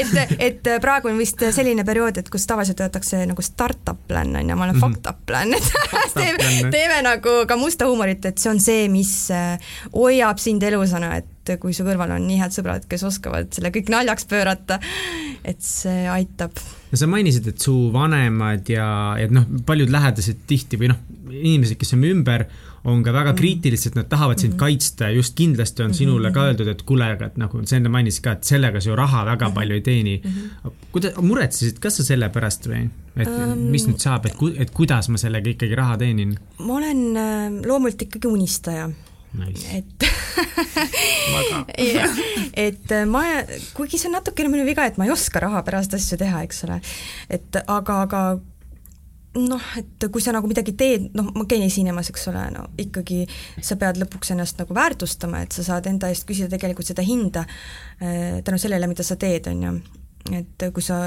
et, et praegu on vist selline periood, et kus tavaliselt öeldakse nagu startup plan on ju, ma olen mm -hmm. fucked up plan, et teeme, teeme nagu ka musta huumorit, et see on see, mis äh, hoiab sind elusana, et kui su kõrval on nii head sõbrad, kes oskavad selle kõik naljaks pöörata, et see aitab no sa mainisid, et su vanemad ja, et noh, paljud lähedased tihti või noh, inimesed, kes on ümber, on ka väga kriitilised, nad tahavad sind mm -hmm. kaitsta ja just kindlasti on sinule ka öeldud, et kuule, aga et nagu sa enne mainisid ka, et sellega sa ju raha väga palju ei teeni mm. -hmm. kuidas, muretsesid ka sa selle pärast või? et um, mis nüüd saab, et, et kuidas ma sellega ikkagi raha teenin? ma olen äh, loomult ikkagi unistaja nice.. et et ma, kuigi see on natukene minu viga, et ma ei oska raha pärast asju teha, eks ole, et aga, aga noh, et kui sa nagu midagi teed, noh, ma käin esinemas, eks ole, no ikkagi sa pead lõpuks ennast nagu väärtustama, et sa saad enda eest küsida tegelikult seda hinda äh, tänu sellele, mida sa teed, on ju. Et kui sa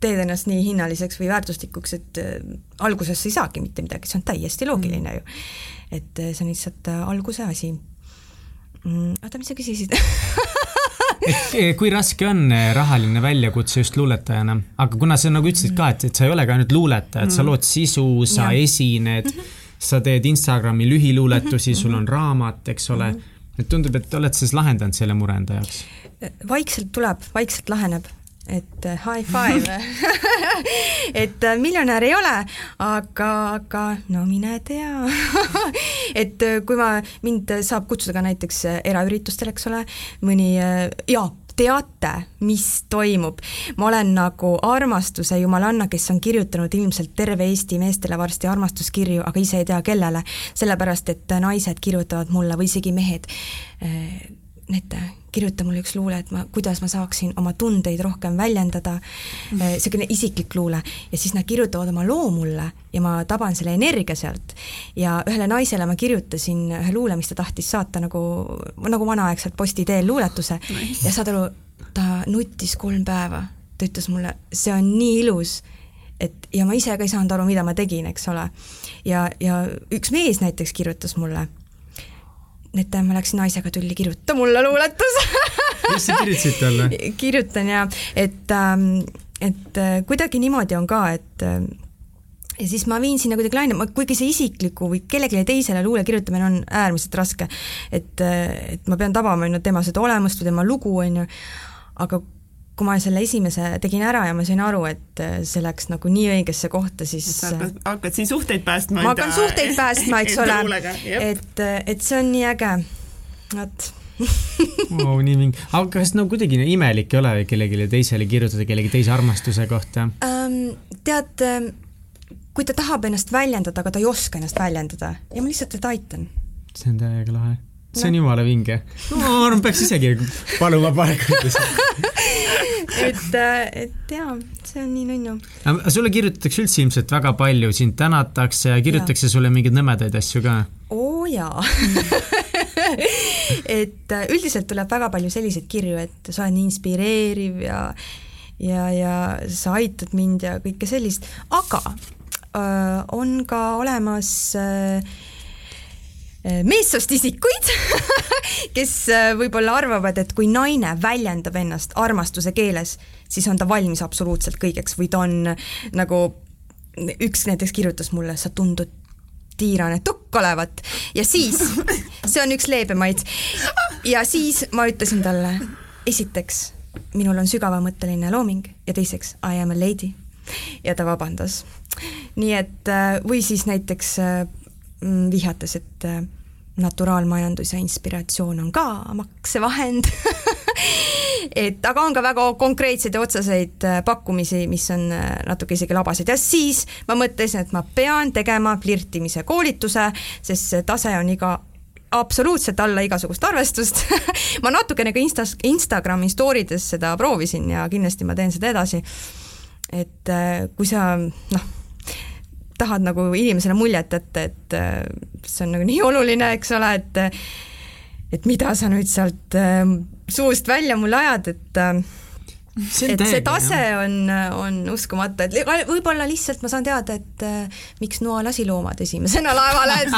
teed ennast nii hinnaliseks või väärtuslikuks, et äh, alguses sa ei saagi mitte midagi, see on täiesti loogiline ju. et äh, see on lihtsalt alguse asi mm,. oota, mis sa küsisid kui raske on rahaline väljakutse just luuletajana, aga kuna sa nagu ütlesid ka, et, et sa ei ole ka ainult luuletaja, et sa lood sisu, sa ja. esined mm, -hmm. sa teed Instagrami lühiluuletusi mm, -hmm. sul on raamat, eks ole mm. -hmm. et tundub, et oled sa siis lahendanud selle mure enda jaoks? Vaikselt tuleb, vaikselt laheneb et high five et miljonär ei ole, aga, aga no mine tea et kui ma, mind saab kutsuda ka näiteks eraüritustele, eks ole, mõni jaa, teate, mis toimub. ma olen nagu armastuse jumalanna, kes on kirjutanud ilmselt terve Eesti meestele varsti armastuskirju, aga ise ei tea, kellele. sellepärast, et naised kirjutavad mulle või isegi mehed Nete, kirjuta mulle üks luule, et ma, kuidas ma saaksin oma tundeid rohkem väljendada, niisugune isiklik luule. ja siis nad kirjutavad oma loo mulle ja ma taban selle energia sealt. ja ühele naisele ma kirjutasin ühe luule, mis ta tahtis saata nagu, nagu vanaaegselt posti teel luuletuse nice. ja saad aru, ta nuttis kolm päeva. ta ütles mulle, see on nii ilus, et ja ma ise ka ei saanud aru, mida ma tegin, eks ole. ja, ja üks mees näiteks kirjutas mulle et ma läksin naisega tülli, kirjuta mulle luuletus. Mis sa kirjutasid talle? kirjutan ja et, ähm, et äh, kuidagi niimoodi on ka, et äh, ja siis ma viin sinna kuidagi laine, kuigi see isikliku või kellelegi teisele luule kirjutamine on äärmiselt raske, et, äh, et ma pean tabama, on ju, tema seda olemust või tema lugu, on ju, aga kui ma selle esimese tegin ära ja ma sain aru, et see läks nagu nii õigesse kohta, siis sa hakkad siin suhteid päästma. ma hakkan suhteid päästma, eks ole, et, et see on nii äge, vot wow, nii mingi, aga kas no kuidagi imelik ei ole kellelegi teisele kirjutada kellegi teise armastuse kohta um,? tead, kui ta tahab ennast väljendada, aga ta ei oska ennast väljendada ja ma lihtsalt teda aitan. see on täiega lahe see on no. jumala vinge. ma arvan, peaks isegi paluma panekuid et, äh, et jaa, see on nii nunnu. sulle kirjutatakse üldse ilmselt väga palju, sind tänatakse ja kirjutatakse sulle mingeid nõmedaid asju ka? oo jaa et äh, üldiselt tuleb väga palju selliseid kirju, et sa oled nii inspireeriv ja ja, ja sa aitad mind ja kõike sellist, aga öö, äh, on ka olemas öö, meessoost isikuid kes äh, võib-olla arvavad, et kui naine väljendab ennast armastuse keeles, siis on ta valmis absoluutselt kõigeks või ta on nagu, üks näiteks kirjutas mulle, sa tundud tiirane tukk olevat. Ja siis, see on üks leebemaid, ja siis ma ütlesin talle, esiteks, minul on sügavamõtteline looming ja teiseks, I am a lady. Ja ta vabandas. nii et äh, või siis näiteks mm, vihjates, et naturaalmajandus ja inspiratsioon on ka maksevahend. Et aga on ka väga konkreetseid ja otseseid äh, pakkumisi, mis on äh, natuke isegi labased ja siis ma mõtlesin, et ma pean tegema flirtimise koolituse, sest see tase on iga absoluutselt alla igasugust arvestust. Ma natukene ka Instas, Instagrami story des seda proovisin ja kindlasti ma teen seda edasi. et äh, kui sa noh tahad nagu inimesele muljet et äh, see on nagu nii oluline, eks ole, et et mida sa nüüd sealt äh, suust välja mulle ajad, et äh, see et see tase jah. on, on uskumatu, et võib-olla lihtsalt ma saan teada, et äh, miks Noa lasiloomad esimesena laevale, et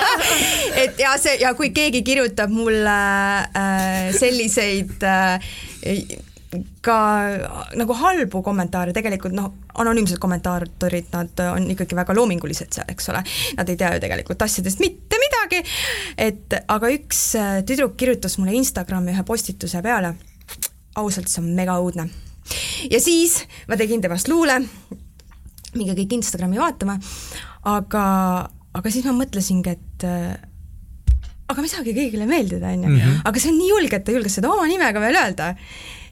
et ja see ja kui keegi kirjutab mulle äh, selliseid äh, ka nagu halbu kommentaare tegelikult noh, anonüümsed kommentaatorid, nad on ikkagi väga loomingulised seal, eks ole, nad ei tea ju tegelikult asjadest mitte midagi, et aga üks äh, tüdruk kirjutas mulle Instagrami ühe postituse peale, ausalt, see on mega õudne. ja siis ma tegin temast luule, minge kõik Instagrami vaatama, aga, aga siis ma mõtlesingi, et äh, aga ma ei saagi kõigile meeldida, on ju, mhm. aga see on nii julge, et ta julges seda oma nimega veel öelda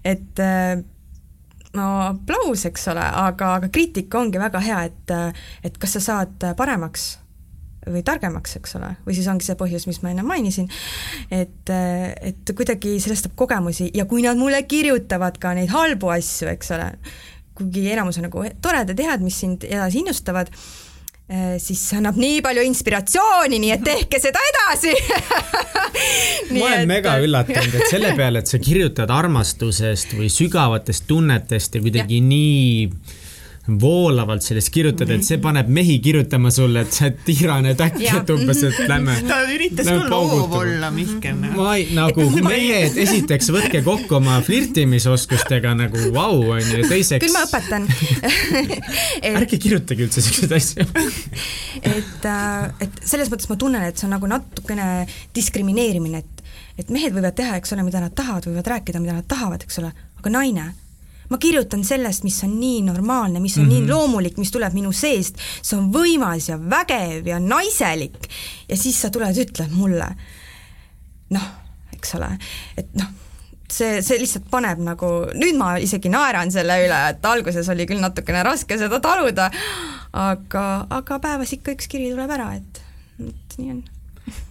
et äh, no aplaus, eks ole, aga, aga kriitika ongi väga hea, et, et kas sa saad paremaks või targemaks, eks ole, või siis ongi see põhjus, mis ma enne mainisin, et, et kuidagi sellest saab kogemusi. Ja kui nad mulle kirjutavad ka neid halbu asju, eks ole, kuigi enamus on nagu toredad head, mis sind edasi innustavad, Äh, siis see annab nii palju inspiratsiooni, nii et tehke seda edasi ma olen et... mega üllatunud, et selle peale, et sa kirjutad armastusest või sügavatest tunnetest ja kuidagi ja. nii voolavalt sellest kirjutada, et see paneb mehi kirjutama sulle, et sa oled tirane täkk, et umbes, et lähme. ta üritas ka loov olla, Mihkel. ma ei, nagu mehed, esiteks võtke kokku oma flirtimisoskustega nagu vau, onju, ja teiseks. küll ma õpetan et... ärge kirjutage üldse siukseid asju et, äh, et selles mõttes ma tunnen, et see on nagu natukene diskrimineerimine, et, et mehed võivad teha, eks ole, mida nad tahavad, võivad rääkida, mida nad tahavad, eks ole, aga naine ma kirjutan sellest, mis on nii normaalne, mis on mm -hmm. nii mhm. loomulik, mis tuleb minu seest, see on võimas ja vägev ja naiselik ja siis sa tuled, ütled mulle noh, eks ole, et noh, see, see lihtsalt paneb nagu, nüüd ma isegi naeran selle üle, et alguses oli küll natukene raske seda taluda, aga, aga päevas ikka üks kiri tuleb ära, et, et nii on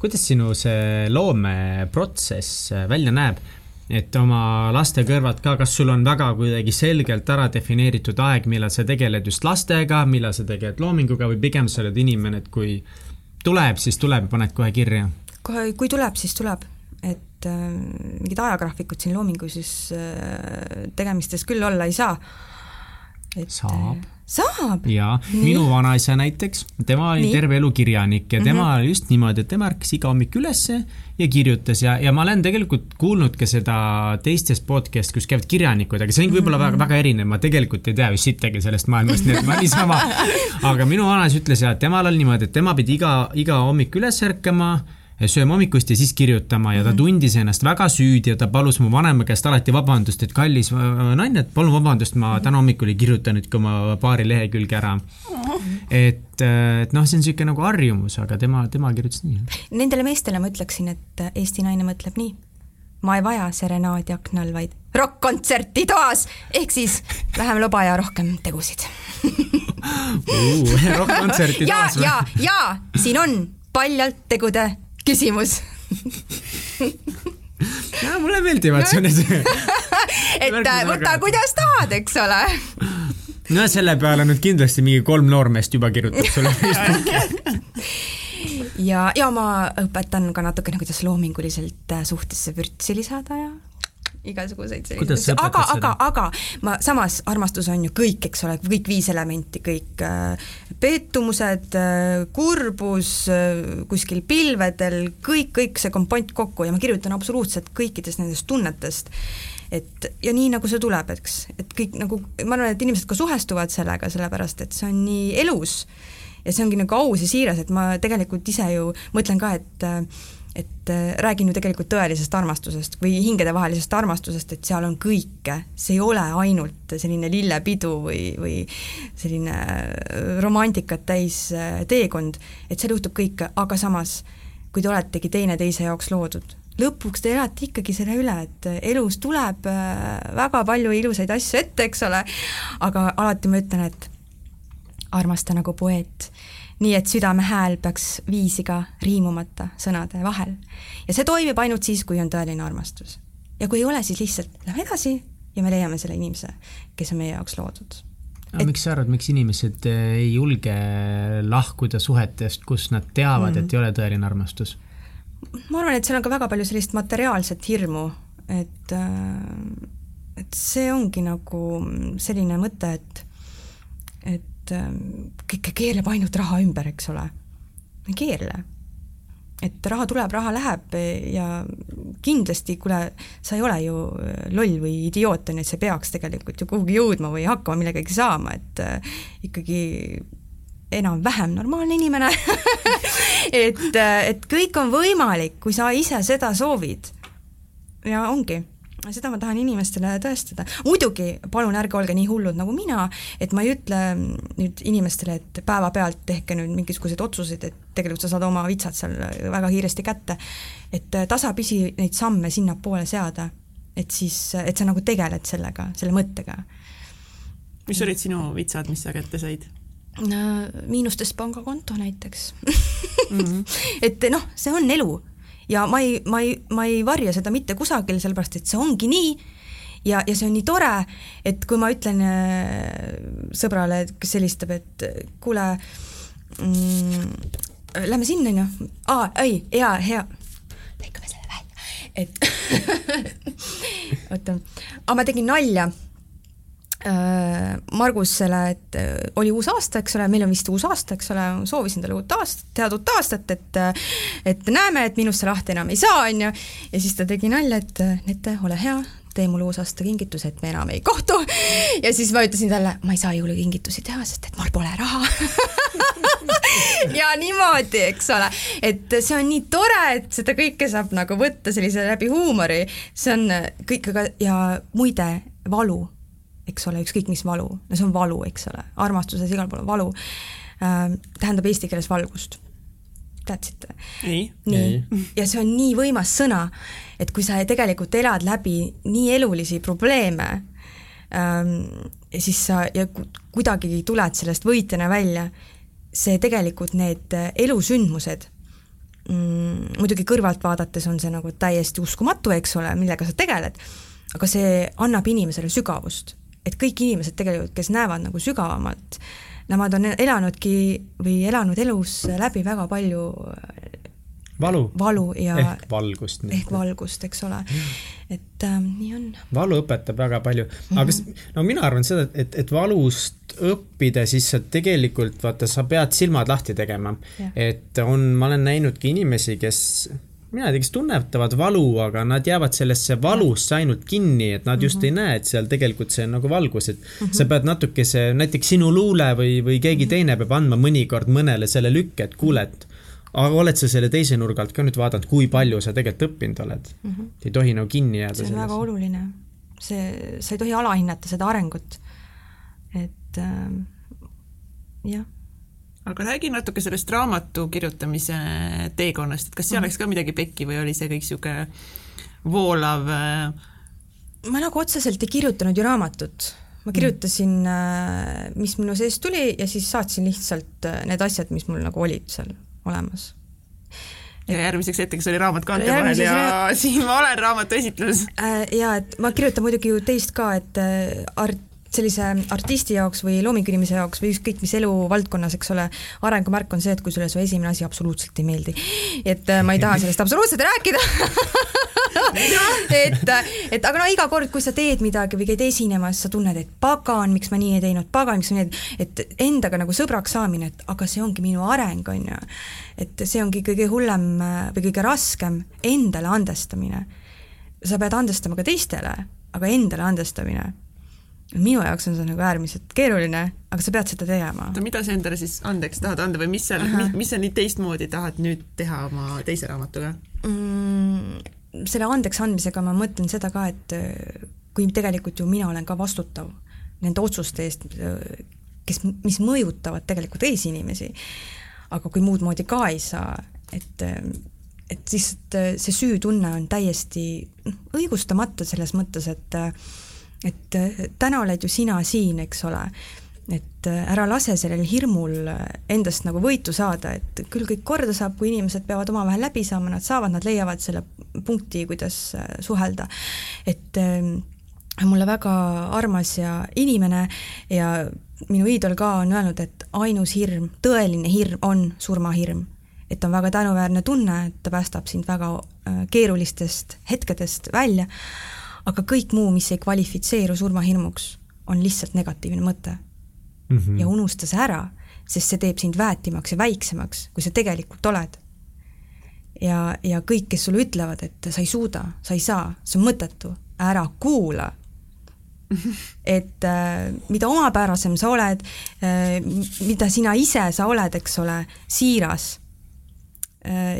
kuidas sinu see loomeprotsess välja näeb? Et oma laste kõrvalt ka, kas sul on väga kuidagi selgelt ära defineeritud aeg, millal sa tegeled just lastega, millal sa tegeled loominguga või pigem sa oled inimene, et kui tuleb, siis tuleb ja paned kohe kirja? kohe, kui tuleb, siis tuleb, et äh, mingit ajagraafikut siin loomingu siis äh, tegemistes küll olla ei saa. Saab äh, saab. jaa, minu vanaisa näiteks, tema oli Nii. terve elu kirjanik ja tema mm -hmm. oli just niimoodi, et tema ärkas iga hommik ülesse ja kirjutas ja, ja ma olen tegelikult kuulnud ka seda teistest podcast, kus käivad kirjanikud, aga see on võib-olla mm -hmm. väga, väga erinev, ma tegelikult ei tea ju sittagi sellest maailmast, nii et ma niisama. aga minu vanaisa ütles ja, et temal oli niimoodi, et tema pidi iga, iga hommik üles ärkama sööma hommikust ja siis kirjutama ja ta mhm. tundis ennast väga süüdi ja ta palus mu vanema käest alati vabandust, et kallis naine, et palun vabandust, ma mhm. täna hommikul ei kirjutanud ka oma paari lehekülge ära. et, et noh, see on niisugune nagu harjumus, aga tema, tema kirjutas nii. Nendele meestele ma ütleksin, et Eesti naine mõtleb nii. ma ei vaja serenaadi aknal, vaid rokk-kontserti toas, ehk siis vähem loba ja rohkem tegusid uh, rokk-kontserti toas ja, ja, ja siin on paljalt tegude küsimus ja mulle meeldivad no. sellised et võta kuidas tahad, eks ole. no selle peale nüüd kindlasti mingi kolm noormeest juba kirjutab sulle ja, ja ma õpetan ka natukene, kuidas loominguliselt suhtesse vürtsi lisada ja igasuguseid selliseid, aga, aga, aga ma samas, armastus on ju kõik, eks ole, kõik viis elementi, kõik äh, peetumused, äh, kurbus, äh, kuskil pilvedel, kõik, kõik see kompott kokku ja ma kirjutan absoluutselt kõikidest nendest tunnetest. Et ja nii, nagu see tuleb, eks, et kõik nagu, ma arvan, et inimesed ka suhestuvad sellega, sellepärast et see on nii elus. Ja see ongi nagu aus ja siiras, et ma tegelikult ise ju mõtlen ka, et et äh, räägin ju tegelikult tõelisest armastusest või hingedevahelisest armastusest, et seal on kõike, see ei ole ainult selline lillepidu või, või selline äh, romantikat täis äh, teekond, et seal juhtub kõike, aga samas, kui te oletegi teineteise jaoks loodud, lõpuks te elate ikkagi selle üle, et elus tuleb väga palju ilusaid asju ette, eks ole, aga alati ma ütlen, et armasta nagu poeet nii et südame hääl peaks viisiga riimumata sõnade vahel. ja see toimib ainult siis, kui on tõeline armastus. ja kui ei ole, siis lihtsalt lähme edasi ja me leiame selle inimese, kes on meie jaoks loodud. aga et... miks sa arvad, miks inimesed eh, ei julge lahkuda suhetest, kus nad teavad mm, -hmm. et ei ole tõeline armastus? ma arvan, et seal on ka väga palju sellist materiaalset hirmu, et, äh, et see ongi nagu selline mõte, et, et et ähm, keerleb ainult raha ümber, eks ole. ei keerle. et raha tuleb, raha läheb ja kindlasti, kuule, sa ei ole ju äh, loll või idioot, on ju, et sa peaks tegelikult ju kuhugi jõudma või hakkama millegagi saama, et äh, ikkagi enam-vähem normaalne inimene et, äh, et kõik on võimalik, kui sa ise seda soovid. ja ongi seda ma tahan inimestele tõestada. muidugi, palun ärge olge nii hullud nagu mina, et ma ei ütle nüüd inimestele, et päevapealt tehke nüüd mingisuguseid otsuseid, et tegelikult sa saad oma vitsad seal väga kiiresti kätte. et tasapisi neid samme sinnapoole seada, et siis, et sa nagu tegeled sellega, selle mõttega. mis olid sinu vitsad, mis sa kätte said? miinustest pangakonto näiteks mm. -hmm. et noh, see on elu ja ma ei, ma ei, ma ei varja seda mitte kusagil, sellepärast et see ongi nii. Ja, ja see on nii tore, et kui ma ütlen äh, sõbrale, kes helistab, et kuule mm,, lähme sinna, onju, aa, ei, hea, hea, lõikame selle välja, et oota, aa, ma tegin nalja Margusele, et äh, oli uus aasta, eks ole, meil on vist uus aasta, eks ole, soovisin talle uut aastat, head uut aastat, et äh, et näeme, et minust sa lahti enam ei saa, on ju, ja siis ta tegi nalja, et Nete, ole hea, tee mulle uusaasta kingitus, et me enam ei kohtu. ja siis ma ütlesin talle, ma ei saa jõulukingitusi teha, sest et mul pole raha. Ja niimoodi, eks ole, et see on nii tore, et seda kõike saab nagu võtta sellise läbi huumori, see on kõik, aga ja muide, valu eks ole, ükskõik mis valu, no see on valu, eks ole, armastuses igal pool on valu äh,, tähendab eesti keeles valgust. teadsite? nii, nii., ja see on nii võimas sõna, et kui sa tegelikult elad läbi nii elulisi probleeme ähm,, siis sa ja kuidagi tuled sellest võitjana välja, see tegelikult need elusündmused mm, muidugi kõrvalt vaadates on see nagu täiesti uskumatu, eks ole, millega sa tegeled, aga see annab inimesele sügavust. Et kõik inimesed tegelikult, kes näevad nagu sügavamalt, nemad on elanudki või elanud elus läbi väga palju valu. valu ja ehk valgust. ehk valgust, eks ole. et äh, nii on. valu õpetab väga palju, aga mm -hmm. no mina arvan seda, et, et valust õppida, siis sa tegelikult vaata, sa pead silmad lahti tegema. et on, ma olen näinudki inimesi, kes mina ei tea, kes tunnetavad valu, aga nad jäävad sellesse valusse ainult kinni, et nad just mm -hmm. ei näe, et seal tegelikult see on nagu valgus, et mm -hmm. sa pead natukese, näiteks sinu luule või, või keegi mm -hmm. teine peab andma mõnikord mõnele selle lükke, et kuule, et aga oled sa selle teise nurga alt ka nüüd vaadanud, kui palju sa tegelikult õppinud oled mm? -hmm. ei tohi nagu kinni jääda. see on selles. väga oluline. see, sa ei tohi alahinnata seda arengut. et äh, jah. Aga räägi natuke sellest raamatu kirjutamise teekonnast, et kas seal mm -hmm. läks ka midagi pekki või oli see kõik niisugune voolav äh...? ma nagu otseselt ei kirjutanud ju raamatut ma kirjutasin, äh, mis minu sees tuli ja siis saatsin lihtsalt äh, need asjad, mis mul nagu olid seal olemas. ja järgmiseks hetkeks oli raamat kaante vahel ja ra siin ma olen raamatu esitluses äh,. ja et ma kirjutan muidugi ju teist ka, et art, sellise artisti jaoks või loomingu inimese jaoks või ükskõik mis eluvaldkonnas, eks ole, arengumärk on see, et kui sulle su esimene asi absoluutselt ei meeldi. et äh, ma ei taha sellest absoluutselt rääkida et, et aga no iga kord, kui sa teed midagi või käid esinemas, sa tunned, et pagan, miks ma nii ei teinud, pagan, miks ma nii, et endaga nagu sõbraks saamine, et aga see ongi minu areng, on ju. et see ongi kõige hullem või kõige raskem, endale andestamine. sa pead andestama ka teistele, aga endale andestamine minu jaoks on see nagu äärmiselt keeruline, aga sa pead seda tegema. oota, mida sa endale siis andeks tahad anda või mis seal, mis, mis sa nii teistmoodi tahad nüüd teha oma teise raamatuga mm,? selle andeks andmisega ma mõtlen seda ka, et äh, kui tegelikult ju mina olen ka vastutav nende otsuste eest, äh, kes, mis mõjutavad tegelikult teisi inimesi, aga kui muud moodi ka ei saa, et äh, et lihtsalt see süütunne on täiesti õigustamatu selles mõttes, et et täna oled ju sina siin, eks ole et äh, ära lase sellel hirmul äh, endast nagu võitu saada, et küll kõik korda saab, kui inimesed peavad omavahel läbi saama, nad saavad, nad leiavad selle punkti, kuidas äh, suhelda. et ähm, mulle väga armas ja inimene ja minu iidol ka on öelnud, et ainus hirm, tõeline hirm on surmahirm. et on väga tänuväärne tunne, et ta päästab sind väga keerulistest hetkedest välja, aga kõik muu, mis ei kvalifitseeru surmahirmuks, on lihtsalt negatiivne mõte mm -hmm. ja unusta see ära, sest see teeb sind väetimaks ja väiksemaks, kui sa tegelikult oled. ja, ja kõik, kes sulle ütlevad, et sa ei suuda, sa ei saa, see on mõttetu, ära kuula et äh, mida omapärasem sa oled äh,, mida sina ise sa oled, eks ole, siiras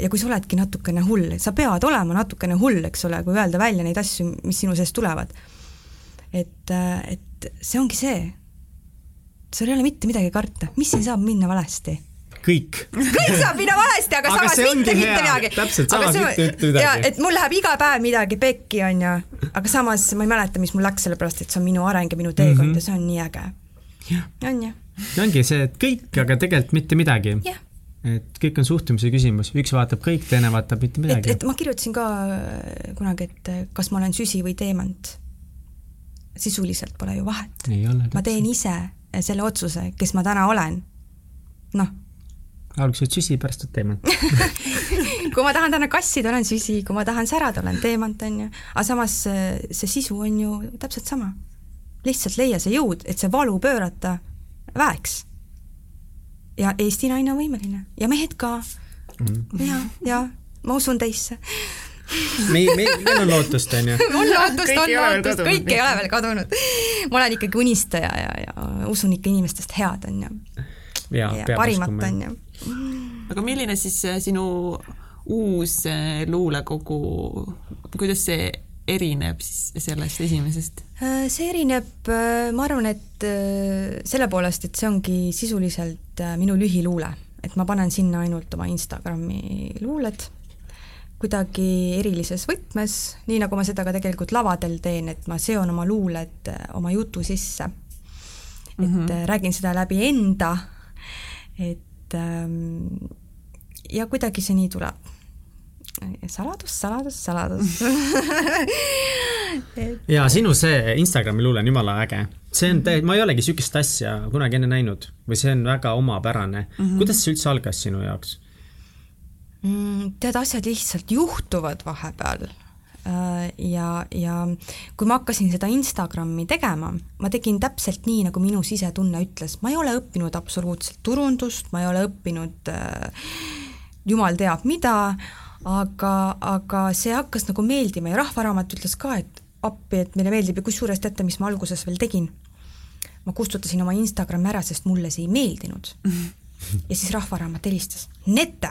ja kui sa oledki natukene hull, sa pead olema natukene hull, eks ole, kui öelda välja neid asju, mis sinu seest tulevad. et, äh, et see ongi see, sul ei ole mitte midagi karta, mis siin saab minna valesti? kõik. kõik saab minna valesti, aga, samas mitte mitte midagi. täpselt sama, mitte mitte midagi. et mul läheb iga päev midagi pekki, on ju, aga samas ma ei mäleta, mis mul läks, sellepärast et see on minu areng ja minu teekond mm -hmm. ja see on nii äge. on ju? ongi see, et kõik, aga tegelikult mitte midagi. Et kõik on suhtumise küsimus, üks vaatab kõik, teine vaatab mitte midagi. et, ma kirjutasin ka äh, kunagi, et äh, kas ma olen süsi või teemant. sisuliselt pole ju vahet. ma teen ise selle otsuse, kes ma täna olen. noh. alguses oled süsi, pärast oled teemant kui ma tahan täna kassida, olen süsi, kui ma tahan särada, olen teemant, on ju. aga samas see sisu on ju täpselt sama. lihtsalt leia see jõud, et see valu pöörata väeks. Ja Eesti naine on võimeline ja mehed ka mm.. ja, ja ma usun teisse meil, meil, meil on lootust, on ju. on lootust, on lootust, kõik ei ole veel kadunud. ma olen ikkagi unistaja ja, ja usun ikka inimestest head, on ju. ja, ja parimat, on ju. aga milline siis äh, sinu uus äh, luulekogu, kuidas see erineb siis sellest esimesest? Äh, see erineb, ma arvan, et selle poolest, et see ongi sisuliselt minu lühiluule, et ma panen sinna ainult oma Instagrami luuled kuidagi erilises võtmes, nii nagu ma seda ka tegelikult lavadel teen, et ma seon oma luuled äh, oma jutu sisse. et mm -hmm. räägin seda läbi enda, et ähm, ja kuidagi see nii tuleb saladus, saladus, saladus ja sinu see Instagrami luule on jumala äge. see on täiesti, ma ei olegi siukest asja kunagi enne näinud või see on väga omapärane mm. -hmm. kuidas see üldse algas sinu jaoks mm,? tead, asjad lihtsalt juhtuvad vahepeal äh, ja, ja kui ma hakkasin seda Instagrami tegema, ma tegin täpselt nii, nagu minu sisetunne ütles, ma ei ole õppinud absoluutselt turundust, ma ei ole õppinud äh, jumal teab mida, aga, aga see hakkas nagu meeldima ja Rahvaraamat ütles ka, et appi, et meile meeldib ja kusjuures teate, mis ma alguses veel tegin? ma kustutasin oma Instagrami ära, sest mulle see ei meeldinud. ja siis Rahvaraamat helistas, Nete,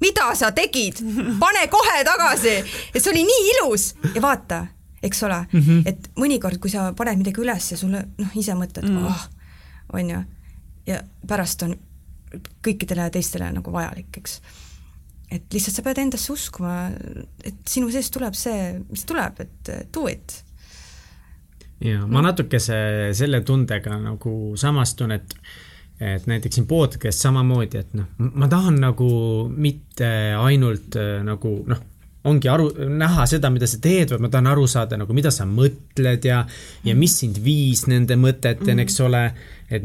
mida sa tegid, pane kohe tagasi, et see oli nii ilus ja vaata, eks ole mm, -hmm. et mõnikord, kui sa paned midagi üles ja sulle noh, ise mõtled mm, -hmm. oh, on ju, ja pärast on kõikidele teistele nagu vajalik, eks et lihtsalt sa pead endasse uskuma, et sinu seest tuleb see, mis tuleb, et do it. ja ma natukese selle tundega nagu samastun, et et näiteks siin podcast samamoodi, et noh, ma tahan nagu mitte ainult äh, nagu noh, ongi aru, näha seda, mida sa teed, vaid ma tahan aru saada nagu, mida sa mõtled ja, ja mis sind viis nende mõteteni mm, -hmm. eks ole. et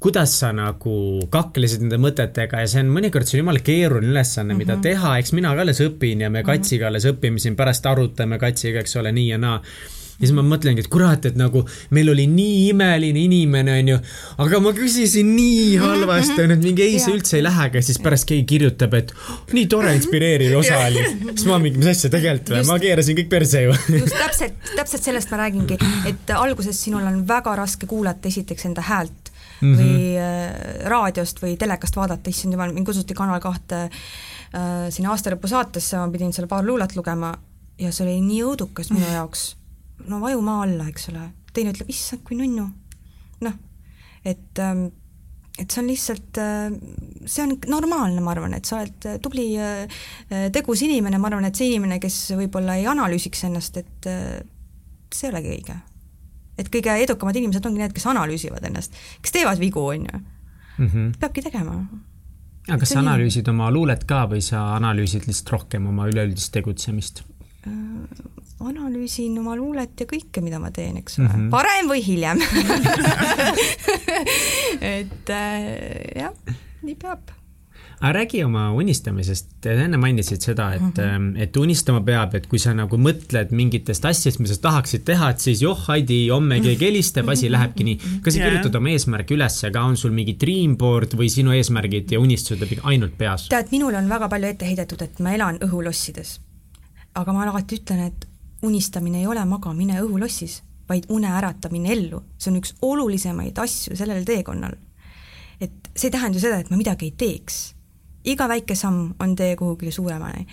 kuidas sa nagu kaklesid nende mõtetega ja see on mõnikord see on jumala keeruline ülesanne mm, -hmm. mida mhm. teha, eks mina ka alles õpin ja me mhm. Katsiga alles õpime siin, pärast arutame Katsiga, eks ole, nii ja naa ja siis ma mõtlengi, et kurat, et nagu meil oli nii imeline inimene, onju, aga ma küsisin nii halvasti, onju, et mingi ei, see üldse ei lähegi ja siis pärast keegi kirjutab, et nii tore inspireeriv osa oli. siis ma mingi, mis asja tegelikult või, ma keerasin kõik perse ju. just täpselt, täpselt sellest ma räägingi, et alguses sinul on väga raske kuulata esiteks enda häält mm -hmm. või äh, raadiost või telekast vaadata, issand jumal, mind kutsuti Kanal kahte äh, sinna aastalõpu saatesse, ma pidin seal paar luulet lugema ja see oli nii õudukas minu jaoks no vaju maa alla, eks ole, teine ütleb, issand, kui nunnu. noh, et, ähm, et see on lihtsalt, äh, see on normaalne, ma arvan, et sa oled äh, tubli, äh, tegus inimene, ma arvan, et see inimene, kes võib-olla ei analüüsiks ennast, et see ei olegi õige. et kõige edukamad inimesed ongi need, kes analüüsivad ennast, kes teevad vigu, on ju. Mhm. peabki tegema aga sa analüüsid oma luulet ka või sa analüüsid lihtsalt rohkem oma üleüldist tegutsemist? Analüüsin oma luulet ja kõike, mida ma teen, eks ole mm, -hmm. varem või hiljem et äh, jah, nii peab aga räägi oma unistamisest, enne mainisid seda, et mm, -hmm. et unistama peab, et kui sa nagu mõtled mingitest asjadest, mida sa tahaksid teha, et siis joh, Heidi, homme keegi helistab, asi mhm. lähebki nii. kas sa yeah. kirjutad oma eesmärgi üles, aga on sul mingi dream board või sinu eesmärgid ja unistused ainult peas? tead, minule on väga palju ette heidetud, et ma elan õhulossides. Aga ma alati ütlen, et unistamine ei ole magamine õhulossis, vaid une äratamine ellu. see on üks olulisemaid asju sellel teekonnal. et see ei tähenda ju seda, et ma midagi ei teeks. Iga väike samm on tee kuhugile suuremani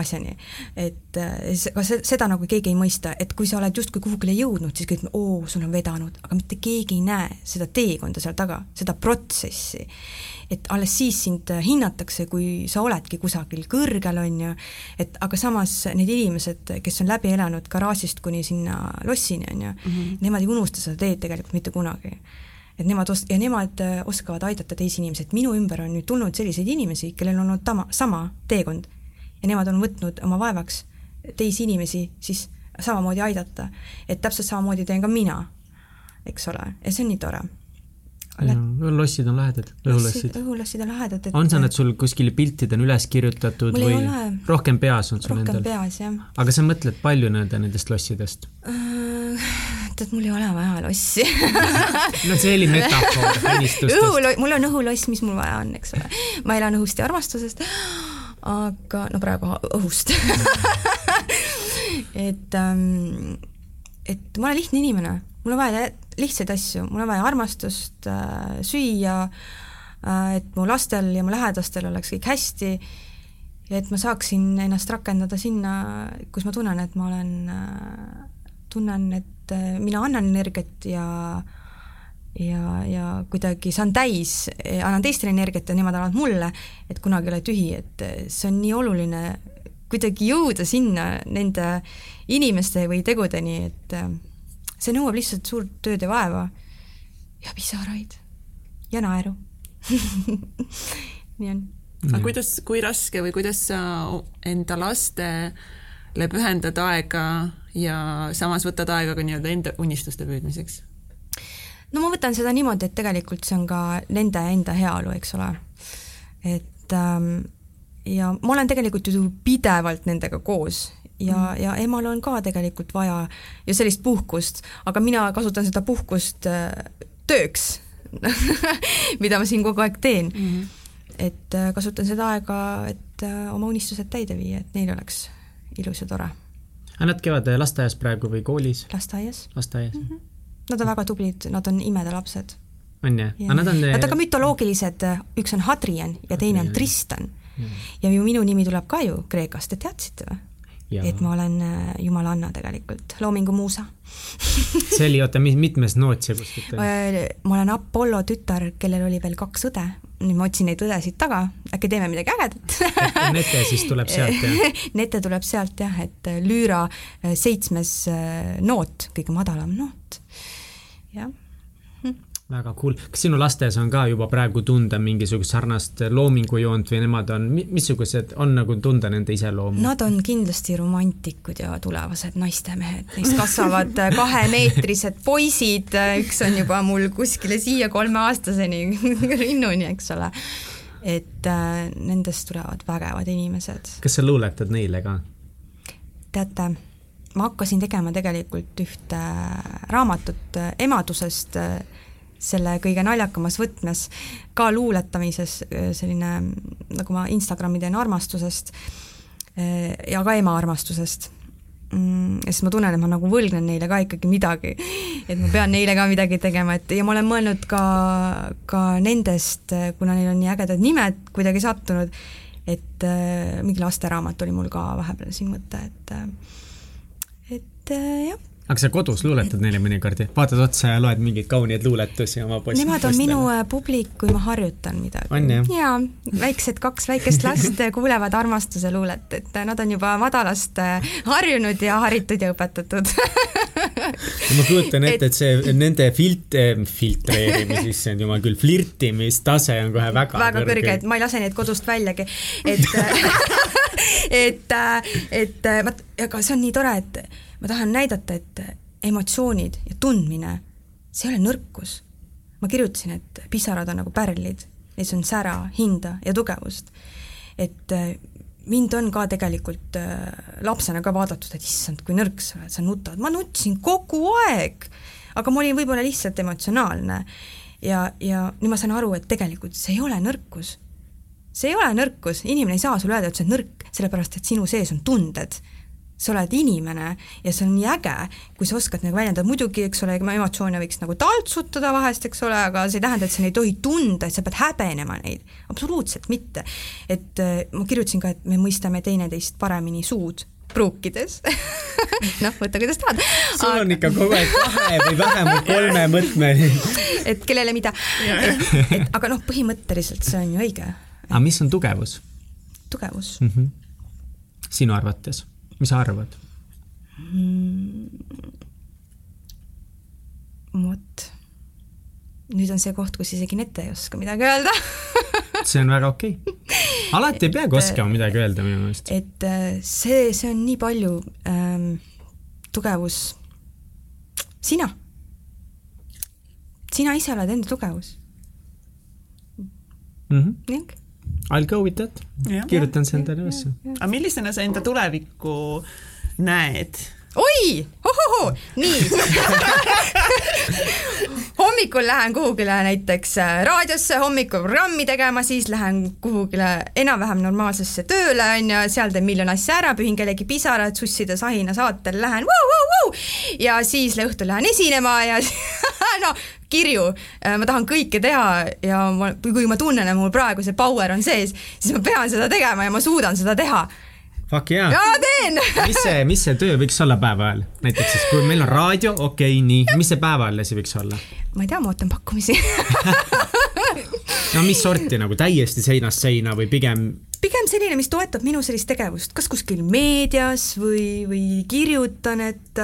asjani. et äh, ka seda nagu keegi ei mõista, et kui sa oled justkui kuhugile jõudnud, siis kõik, oo, sul on vedanud, aga mitte keegi ei näe seda teekonda seal taga, seda protsessi et alles siis sind hinnatakse, kui sa oledki kusagil kõrgel, on ju, et aga samas need inimesed, kes on läbi elanud garaažist kuni sinna lossini, on ju mm, -hmm. nemad ei unusta seda teed tegelikult mitte kunagi et nemad os-, ja nemad äh, oskavad aidata teisi inimesi, et minu ümber on nüüd tulnud selliseid inimesi, kellel on olnud tama, sama teekond ja nemad on võtnud oma vaevaks teisi inimesi siis samamoodi aidata. et täpselt samamoodi teen ka mina, eks ole, ja see on nii tore lossid on lahedad, õhulossid. õhulossid on lahedad, et on see, et sul kuskil piltid on üles kirjutatud mul või rohkem peas on sul rohkem endal? peas, jah. aga sa mõtled palju nende, nendest lossidest uh,? tead, mul ei ole vaja lossi no see oli metafoor unistustest. õhulo-, mul on õhuloss, mis mul vaja on, eks ole. ma elan õhust ja armastusest, aga no praegu õhust et ähm, et ma olen lihtne inimene, mul on vaja lihtsaid asju, mul on vaja armastust äh,, süüa äh,, et mu lastel ja mu lähedastel oleks kõik hästi ja et ma saaksin ennast rakendada sinna, kus ma tunnen, et ma olen äh,, tunnen, et äh, mina annan energiat ja ja, ja kuidagi saan täis, annan teistele energiat ja nemad annavad mulle, et kunagi ei ole tühi, et see on nii oluline kuidagi jõuda sinna nende inimeste või tegudeni, et äh, see nõuab lihtsalt suurt tööd ja vaeva ja pisaraid ja naeru nii on. aga kuidas, kui raske või kuidas sa enda lastele pühendad aega ja samas võtad aega ka nii-öelda enda unistuste püüdmiseks? no ma võtan seda niimoodi, et tegelikult see on ka nende enda heaolu, eks ole. et ähm, ja ma olen tegelikult ju pidevalt nendega koos ja mm., ja emal on ka tegelikult vaja ju sellist puhkust, aga mina kasutan seda puhkust äh, tööks mida ma siin kogu aeg teen mm. -hmm. et äh, kasutan seda aega, et äh, oma unistused täide viia, et neil oleks ilus ja tore. Aga nad käivad lasteaias praegu või koolis? lasteaias. lasteaias mm? -hmm. Nad on väga tublid, nad on imedelapsed. on jah? aga nad on Nad on ka mütoloogilised, üks on Hadrian ja teine on Tristan ja ju minu nimi tuleb ka ju Kreekast, te teadsite või? et ma olen äh, jumalanna tegelikult, loomingu muusa see oli, oota, mitmes noot see kuskilt oli? Äh, ma olen Apollo tütar, kellel oli veel kaks õde, nüüd ma otsin neid õdesid taga, äkki teeme midagi ägedat? Nete siis tuleb sealt, jah? Nete tuleb sealt jah, et äh, lüüra seitsmes noot, kõige madalam noot, jah väga cool, kas sinu lastes on ka juba praegu tunda mingisugust sarnast loomingujoont või nemad on, missugused on nagu tunda nende iseloomu? Nad on kindlasti romantikud ja tulevased naistemehed, neist kasvavad kahemeetrised poisid, üks on juba mul kuskile siia kolmeaastaseni rinnuni, eks ole. et äh, nendest tulevad vägevad inimesed. kas sa luuletad neile ka? teate ma hakkasin tegema tegelikult ühte raamatut emadusest selle kõige naljakamas võtmes, ka luuletamises selline, nagu ma Instagrami teen armastusest ja ka ema armastusest mm, ja siis ma tunnen, et ma nagu võlgnen neile ka ikkagi midagi. et ma pean neile ka midagi tegema, et ja ma olen mõelnud ka, ka nendest, kuna neil on nii ägedad nimed kuidagi sattunud, et äh, mingi lasteraamat oli mul ka vahepeal siin mõte, et et äh, jah aga sa kodus luuletad neile mõnikord, vaatad otsa ja loed mingeid kauneid luuletusi oma poiss? Nemad on minu äh, publik, kui ma harjutan midagi. jaa, väiksed kaks väikest last kuulevad armastuse luulet, et äh, nad on juba madalast äh, harjunud ja haritud ja õpetatud. Ma kujutan ette, et see nende filt-, filtreerimis, issand jumal küll, flirtimistase on kohe väga väga kõrge, kõrge, et ma ei lase neid kodust väljagi, et et, et vot, aga see on nii tore, et ma tahan näidata, et emotsioonid ja tundmine, see ei ole nõrkus. ma kirjutasin, et pisarad on nagu pärlid, neis on sära, hinda ja tugevust. et äh, mind on ka tegelikult äh, lapsena ka vaadatud, et issand, kui nõrk sa oled, sa nutad, ma nutsin kogu aeg, aga ma olin võib-olla lihtsalt emotsionaalne. ja, ja nüüd ma saan aru, et tegelikult see ei ole nõrkus. see ei ole nõrkus, inimene ei saa sulle öelda, et sa oled nõrk, sellepärast et sinu sees on tunded sa oled inimene ja see on nii äge, kui sa oskad nagu väljendada, muidugi, eks ole, emotsioone võiks nagu taltsutada vahest, eks ole, aga see ei tähenda, et sa ei tohi tunda, et sa pead häbenema neid, absoluutselt mitte. et äh, ma kirjutasin ka, et me mõistame teineteist paremini suud pruukides noh, võta kuidas tahad. sul aga... on ikka kogu aeg kahe või vähemalt kolme mõtmeni et kellele mida. et, et aga noh, põhimõtteliselt see on ju õige. aga mis on tugevus? tugevus mm? -hmm. sinu arvates? Mis sa arvad mm.? vot, nüüd on see koht, kus isegi Nete ei oska midagi öelda see on väga okei okay.. alati ei peagi oskama midagi öelda minu meelest. et äh, see, see on nii palju ähm, tugevus, sina. sina ise oled enda tugevus mm. -hmm. I'll go with that, kirjutan see endale ülesse. aga millisena sa enda tulevikku näed? oi, nii hommikul lähen kuhugile näiteks äh, raadiosse hommikuprogrammi tegema, siis lähen kuhugile enam-vähem normaalsesse tööle, on ju, seal teen miljon asja ära, pühin kellegi pisarad, susside sahina saatel lähen vau, vau, vau ja siis õhtul lähen esinema ja no kirju, äh, ma tahan kõike teha ja ma, kui ma tunnen, et mul praegu see power on sees, siis ma pean seda tegema ja ma suudan seda teha Fuck jaa. jaa, teen mis see, mis see töö võiks olla päeva ajal? näiteks siis, kui meil on raadio, okei okay,, nii, mis see päeva ajal asi võiks olla? ma ei tea, ma ootan pakkumisi no mis sorti nagu täiesti seinast seina või pigem? pigem selline, mis toetab minu sellist tegevust, kas kuskil meedias või, või kirjutan, et,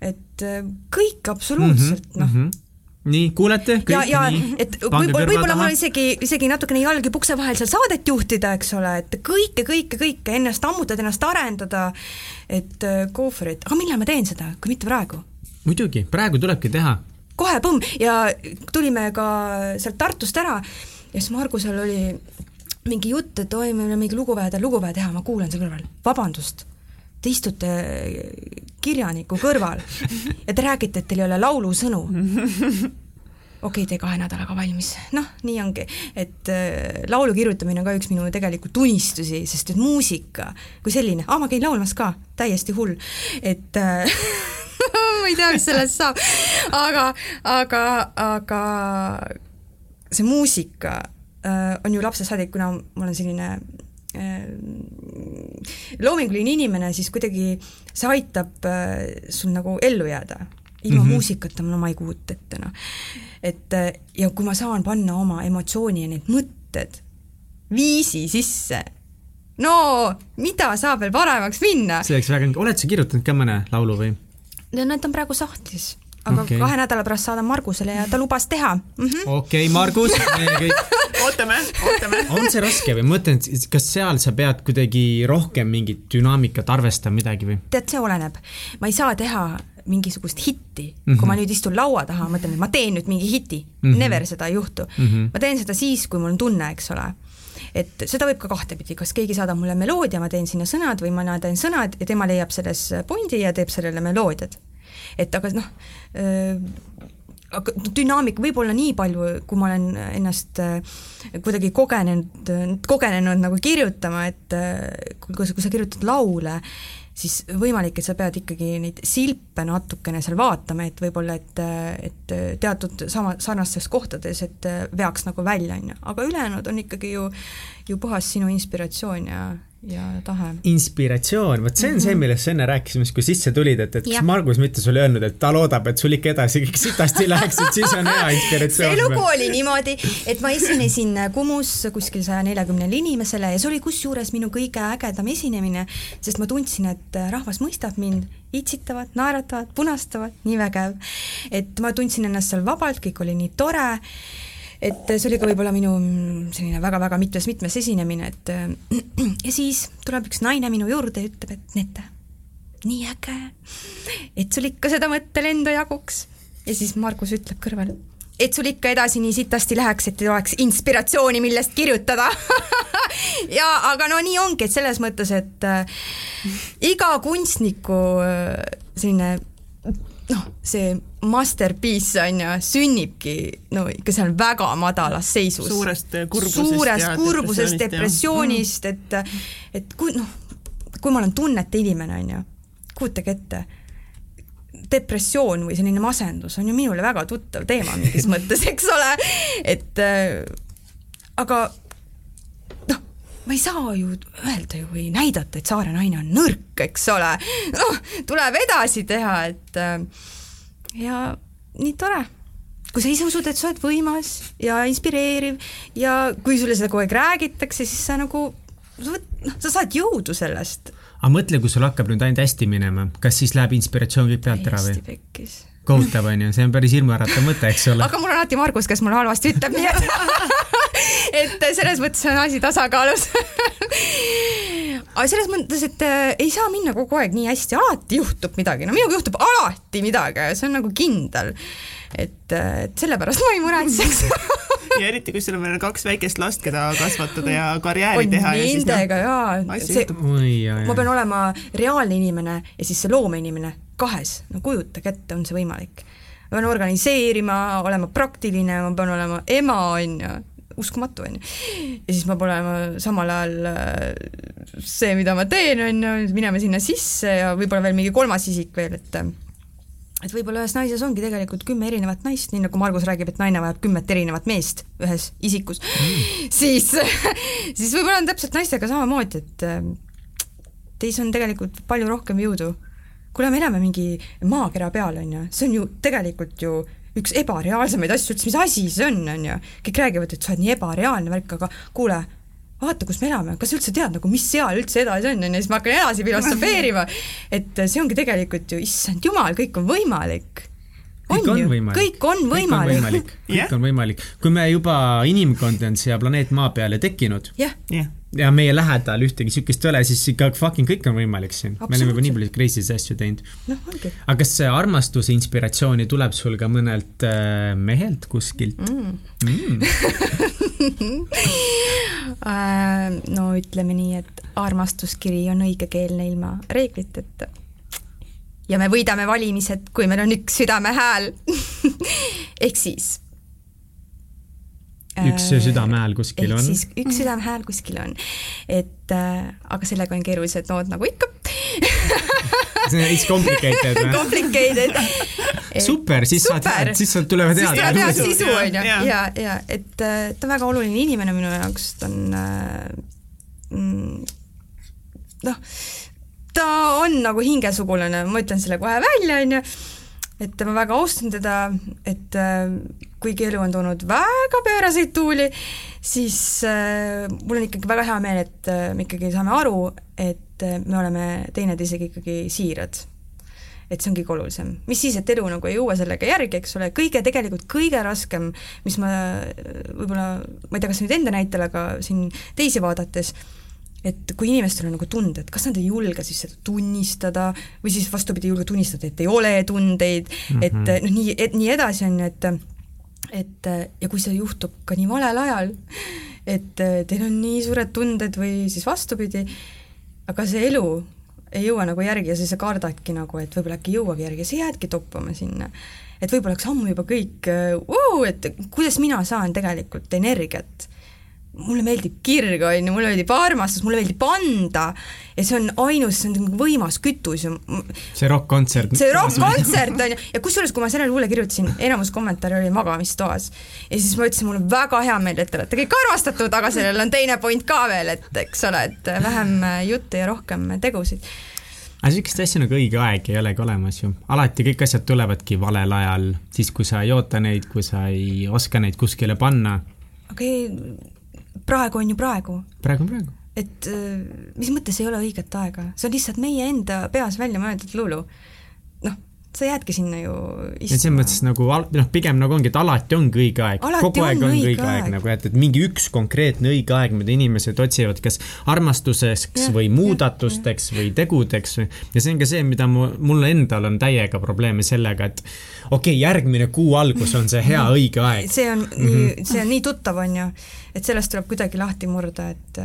et kõik absoluutselt mm -hmm, noh mm -hmm nii, kuulete? ja, ja et võib-olla, võib-olla mul isegi, isegi natukene jalg ja pukse vahel seal saadet juhtida, eks ole, et kõike, kõike, kõike ennast ammutada, ennast arendada, et äh, go for it, aga millal ma teen seda, kui mitte praegu? muidugi, praegu tulebki teha. kohe põmm ja tulime ka sealt Tartust ära ja siis Margusel oli mingi jutt, et oi, meil on mingi lugu vaja teha, lugu vaja teha, ma kuulan seal kõrval, vabandust, te istute kirjaniku kõrval ja te räägite, et teil ei ole laulusõnu. okei okay,, tee kahe nädalaga valmis, noh, nii ongi, et äh, laulu kirjutamine on ka üks minu tegelikult unistusi, sest et muusika kui selline, aa, ma käin laulmas ka, täiesti hull, et äh, ma ei tea, mis sellest saab, aga, aga, aga see muusika äh, on ju lapsest saadik, kuna ma olen selline loominguline inimene, siis kuidagi see aitab äh, sul nagu ellu jääda. ilma mm -hmm. muusikata no ma ei kujuta ette, noh. et äh, ja kui ma saan panna oma emotsiooni ja need mõtted viisi sisse, no mida saab veel paremaks minna? see oleks väga, oled sa kirjutanud ka mõne laulu või? Need on praegu sahtlis aga okay. kahe nädala pärast saadan Margusele ja ta lubas teha mm -hmm.. okei okay,, Margus, meie kõik ootame, ootame. on see raske või ma mõtlen, et kas seal sa pead kuidagi rohkem mingit dünaamikat arvestama midagi või? tead, see oleneb. ma ei saa teha mingisugust hitti mm, -hmm. kui ma mhm. nüüd istun laua taha, mõtlen, et ma teen nüüd mingi hiti mm, -hmm. never seda ei juhtu mm. -hmm. ma teen seda siis, kui mul on tunne, eks ole et seda võib ka kahtepidi, kas keegi saadab mulle meloodia, ma teen sinna sõnad või ma teen sõnad ja tema leiab selles pundi ja teeb sellele meloodiad. Et aga noh, aga dünaamika võib olla nii palju, kui ma olen ennast äh, kuidagi kogenenud, kogenenud nagu kirjutama, et äh, kui, kui sa kirjutad laule, siis võimalik, et sa pead ikkagi neid silpe natukene seal vaatama, et võib-olla, et, et teatud sama, sarnastes kohtades, et veaks nagu välja, on ju, aga ülejäänud on ikkagi ju, ju puhas sinu inspiratsioon ja, ja tahe. inspiratsioon, vot see on mm -hmm. see, mhm. millest sa enne rääkisime, kui sisse tulid, et, et kas Margus mitte sulle öelnud, et ta loodab, et sul ikka edasi kõik sitasti läheks, et siis on hea inspiratsioon. see lugu oli niimoodi, et ma esinesin Kumus kuskil saja neljakümnele inimesele ja see oli kusjuures minu kõige ägedam esinemine, sest ma tundsin, et rahvas mõistab mind, itsitavad, naeratavad, punastavad, nii vägev. et ma tundsin ennast seal vabalt, kõik oli nii tore et see oli ka võib-olla minu mm, selline väga-väga mitmes-mitmes esinemine, et ja siis tuleb üks naine minu juurde ja ütleb, et Nete, nii äge, et sul ikka seda mõttelendu jaguks. ja siis Margus ütleb kõrval, et sul ikka edasi nii sitasti läheks, et oleks inspiratsiooni, millest kirjutada ja aga no nii ongi, et selles mõttes, et äh, iga kunstniku äh, selline noh, see masterpiece on ju, sünnibki no ikka seal väga madalas seisus. suurest kurbusest. suurest kurbusest, depressioonist, et, et kui noh, kui ma olen tunnete inimene, on ju, kujutage ette, depressioon või selline masendus on ju minule väga tuttav teema mingis mõttes, eks ole, et äh, aga noh, ma ei saa ju öelda ju või näidata, et Saare naine on nõrk, eks ole, noh, tuleb edasi teha, et äh, ja nii tore kui sa ise usud, et sa oled võimas ja inspireeriv ja kui sulle seda kogu aeg räägitakse, siis sa nagu, noh, sa saad jõudu sellest. aga mõtle, kui sul hakkab nüüd ainult hästi minema, kas siis läheb inspiratsioon kõik pealt ära või? hästi pekkis kohutav on ju, see on päris hirmuäratav mõte, eks ole. aga mul on alati Margus, kes mulle halvasti ütleb, nii et et selles mõttes on asi tasakaalus aga selles mõttes, et äh, ei saa minna kogu aeg nii hästi, alati juhtub midagi, no minuga juhtub alati midagi, see on nagu kindel. et, äh, et sellepärast ma ei muretseks. Ja eriti, kui sul on veel kaks väikest last, keda kasvatada ja karjääri on teha. Nendega jaa, see, ma pean olema reaalne inimene ja siis see loomeinimene kahes, no kujutage ette, on see võimalik. ma pean organiseerima, olema praktiline, ma pean olema ema, on ju uskumatu, on ju. ja siis ma olema samal ajal äh, see, mida ma teen, on ju, minema sinna sisse ja võib-olla veel mingi kolmas isik veel, et et võib-olla ühes naises ongi tegelikult kümme erinevat naist, nii nagu Margus räägib, et naine vajab kümmet erinevat meest ühes isikus mm., siis, siis võib-olla on täpselt naistega samamoodi, et äh, teis on tegelikult palju rohkem jõudu. kuule, me elame mingi maakera peal, on ju, see on ju tegelikult ju üks ebareaalsemaid asju üldse, mis asi see on, on ju. kõik räägivad, et sa oled nii ebareaalne värk, aga kuule, vaata, kus me elame, kas sa üldse tead nagu, mis seal üldse edasi on, on ju, siis ma hakkan edasi filosofeerima. et see ongi tegelikult ju, issand jumal, kõik on võimalik. kõik on võimalik. kõik on võimalik. kõik Jah. on võimalik. kui me juba, inimkond on siia planeet Maa peale tekkinud jah, jah, ja meie lähedal ühtegi siukest ei ole, siis ikka fucking kõik on võimalik siin. me oleme juba nii palju crazy asju teinud. ongi aga kas see armastuse inspiratsiooni tuleb sul ka mõnelt äh, mehelt kuskilt mm.. mm. Äh, no ütleme nii, et armastuskiri on õigekeelne ilma reegliteta. ja me võidame valimised, kui meil on üks südamehääl. ehk siis. Üks südame hääl kuskil on. siis üks südamehääl kuskil on, et äh, aga sellega on keerulised nood nagu ikka. see on veits complicated või? Complicated. super, siis saad Super., siis sealt tulevad siis tuleb head head sisu, on ju, Jaa. ja, ja et äh, ta on väga oluline inimene minu jaoks, ta on äh, mm, noh, ta on nagu hingesugulane, ma ütlen selle kohe välja, on ju, et ma väga austan teda, et äh, kuigi elu on toonud väga pööraseid tuuli, siis äh, mul on ikkagi väga hea meel, et äh, me ikkagi saame aru, et me oleme teineteisega ikkagi siirad et see on kõige olulisem. mis siis, et elu nagu ei jõua sellega järgi, eks ole, kõige tegelikult kõige raskem, mis ma võib-olla, ma ei tea, kas nüüd enda näitel, aga siin teisi vaadates, et kui inimestel on nagu tunded, kas nad ei julge siis seda tunnistada või siis vastupidi, ei julge tunnistada, et ei ole tundeid mm, -hmm. et noh, nii, et nii edasi on ju, et et ja kui see juhtub ka nii valel ajal, et teil on nii suured tunded või siis vastupidi, aga see elu ei jõua nagu järgi ja siis sa kardadki nagu, et võib-olla äkki ei jõuagi järgi ja sa jäädki toppama sinna. et võib-olla oleks ammu juba kõik uh,, et kuidas mina saan tegelikult energiat mulle meeldib kirg, on ju, mulle meeldib armastus, mulle meeldib anda ja see on ainus, see on nagu võimas kütus ja see rokk-kontsert. see rokk-kontsert on ju, ja kusjuures, kui ma selle luule kirjutasin, enamus kommentaare oli magamistoas. Ja siis ma ütlesin, mul on väga hea meel, et te olete kõik armastatud, aga sellel on teine point ka veel, et eks ole, et vähem jutte ja rohkem tegusid. Aga sihukest asja nagu õige aeg ei olegi olemas ju, alati kõik asjad tulevadki valel ajal, siis kui sa ei oota neid, kui sa ei oska neid kuskile panna. aga ei, praegu on ju praegu. praegu on praegu. et mis mõttes ei ole õiget aega, see on lihtsalt meie enda peas välja mõeldud luulu. noh, sa jäädki sinna ju istuma. selles mõttes nagu noh, pigem nagu ongi, et alati ongi õige aeg, kogu aeg on õige, aeg, aeg nagu, et, et mingi üks konkreetne õige aeg, mida inimesed otsivad, kas armastuseks ja, või muudatusteks ja, või tegudeks või ja see on ka see, mida mu, mul endal on täiega probleeme sellega, et okei okay,, järgmine kuu algus on see hea õige aeg. see on mm, -hmm. see on nii tuttav, on ju, et sellest tuleb kuidagi lahti murda, et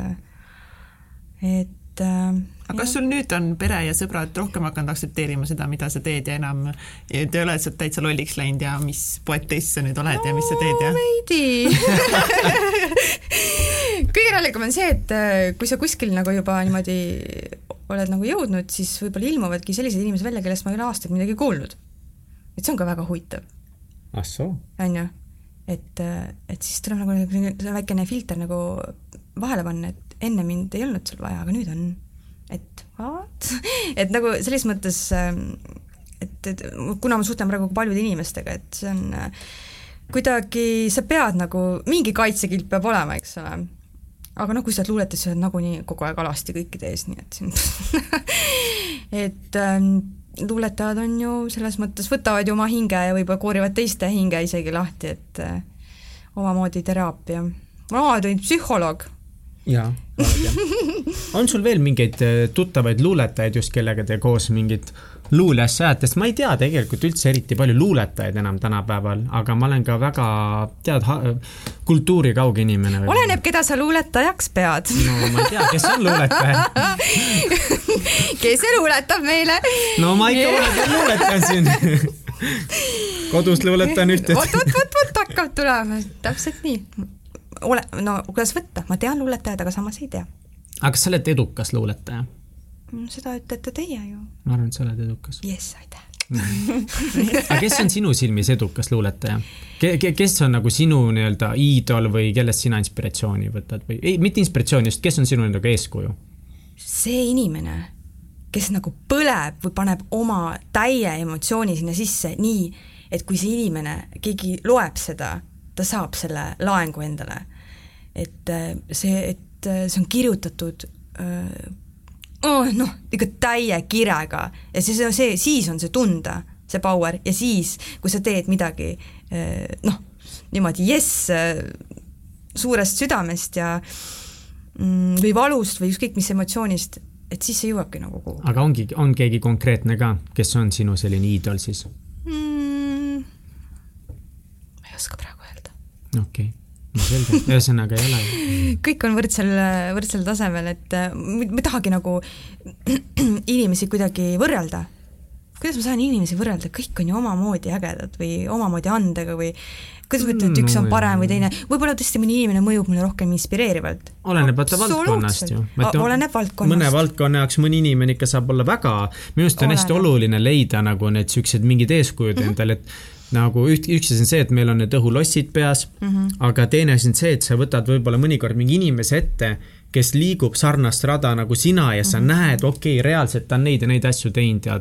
et äh, aga kas sul nüüd on pere ja sõbrad rohkem hakanud aktsepteerima seda, mida sa teed ja enam ja te ei ole sealt täitsa lolliks läinud ja mis poetess sa nüüd oled no, ja mis sa teed ja? veidi kõige naljakam on see, et kui sa kuskil nagu juba niimoodi oled nagu jõudnud, siis võib-olla ilmuvadki sellised inimesed välja, kellest ma ei ole aastaid midagi kuulnud. et see on ka väga huvitav. ah soo? on ju, et, et siis tuleb nagu väikene filter nagu vahele panna, et enne mind ei olnud seal vaja, aga nüüd on. Et what? et nagu selles mõttes, et, et kuna ma suhtlen praegu paljude inimestega, et see on kuidagi, sa pead nagu, mingi kaitsekild peab olema, eks ole. aga noh, kui sa oled luuletus, sa oled nagunii kogu aeg alasti kõikide ees, nii et siin et ähm, luuletajad on ju selles mõttes, võtavad ju oma hinge ja võib-olla koorivad teiste hinge isegi lahti, et äh, omamoodi teraapia. ma olen psühholoog jaa, on sul veel mingeid tuttavaid luuletajaid just, kellega te koos mingit luuleasja ajate, sest ma ei tea tegelikult üldse eriti palju luuletajaid enam tänapäeval, aga ma olen ka väga, tead, kultuurikauge inimene. oleneb, keda sa luuletajaks pead. no ma ei tea, kes on luuletaja kes see luuletab meile? no ma ikka vahepeal luuletan siin kodus luuletan ühte. vot, vot, vot, vot hakkab tulema, täpselt nii ole, no kuidas võtta, ma tean luuletajad, aga samas ei tea. aga kas sa oled edukas luuletaja? seda ütlete teie ju. ma arvan, et sa oled edukas. jess, aitäh aga kes on sinu silmis edukas luuletaja ke,? Ke, kes on nagu sinu nii-öelda iidol või kellest sina inspiratsiooni võtad või ei, mitte inspiratsiooni, just kes on sinu nagu eeskuju? see inimene, kes nagu põleb või paneb oma täie emotsiooni sinna sisse nii, et kui see inimene, keegi loeb seda, ta saab selle laengu endale. Et see, et see on kirjutatud oh, noh, ikka täie kirega ja see, see, see, siis on see tunda, see power ja siis, kui sa teed midagi noh, niimoodi jess, suurest südamest ja mm, või valust või ükskõik mis emotsioonist, et siis see jõuabki nagu kuhugi. aga ongi, on keegi konkreetne ka, kes on sinu selline iidol siis mm,? ma ei oska praegu öelda. okei okay selge, ühesõnaga ei ole. kõik on võrdsel, võrdsel tasemel, et äh, ma ei tahagi nagu inimesi kuidagi võrrelda. kuidas ma saan inimesi võrrelda, kõik on ju omamoodi ägedad või omamoodi andega või kuidas ma ütlen, et üks on parem või teine, võib-olla tõesti mõni inimene mõjub mulle rohkem inspireerivalt. oleneb vaata valdkonnast ju. oleneb valdkonnast. mõne valdkonna jaoks mõni inimene ikka saab olla väga, minu arust on hästi oluline leida nagu need siuksed mingid eeskujud mm -hmm. endale, et nagu üht, üks asi on see, et meil on need õhulossid peas mm, -hmm. aga teine asi on see, et sa võtad võib-olla mõnikord mingi inimese ette, kes liigub sarnast rada nagu sina ja sa mm -hmm. näed, okei okay,, reaalselt ta on neid ja neid asju teinud ja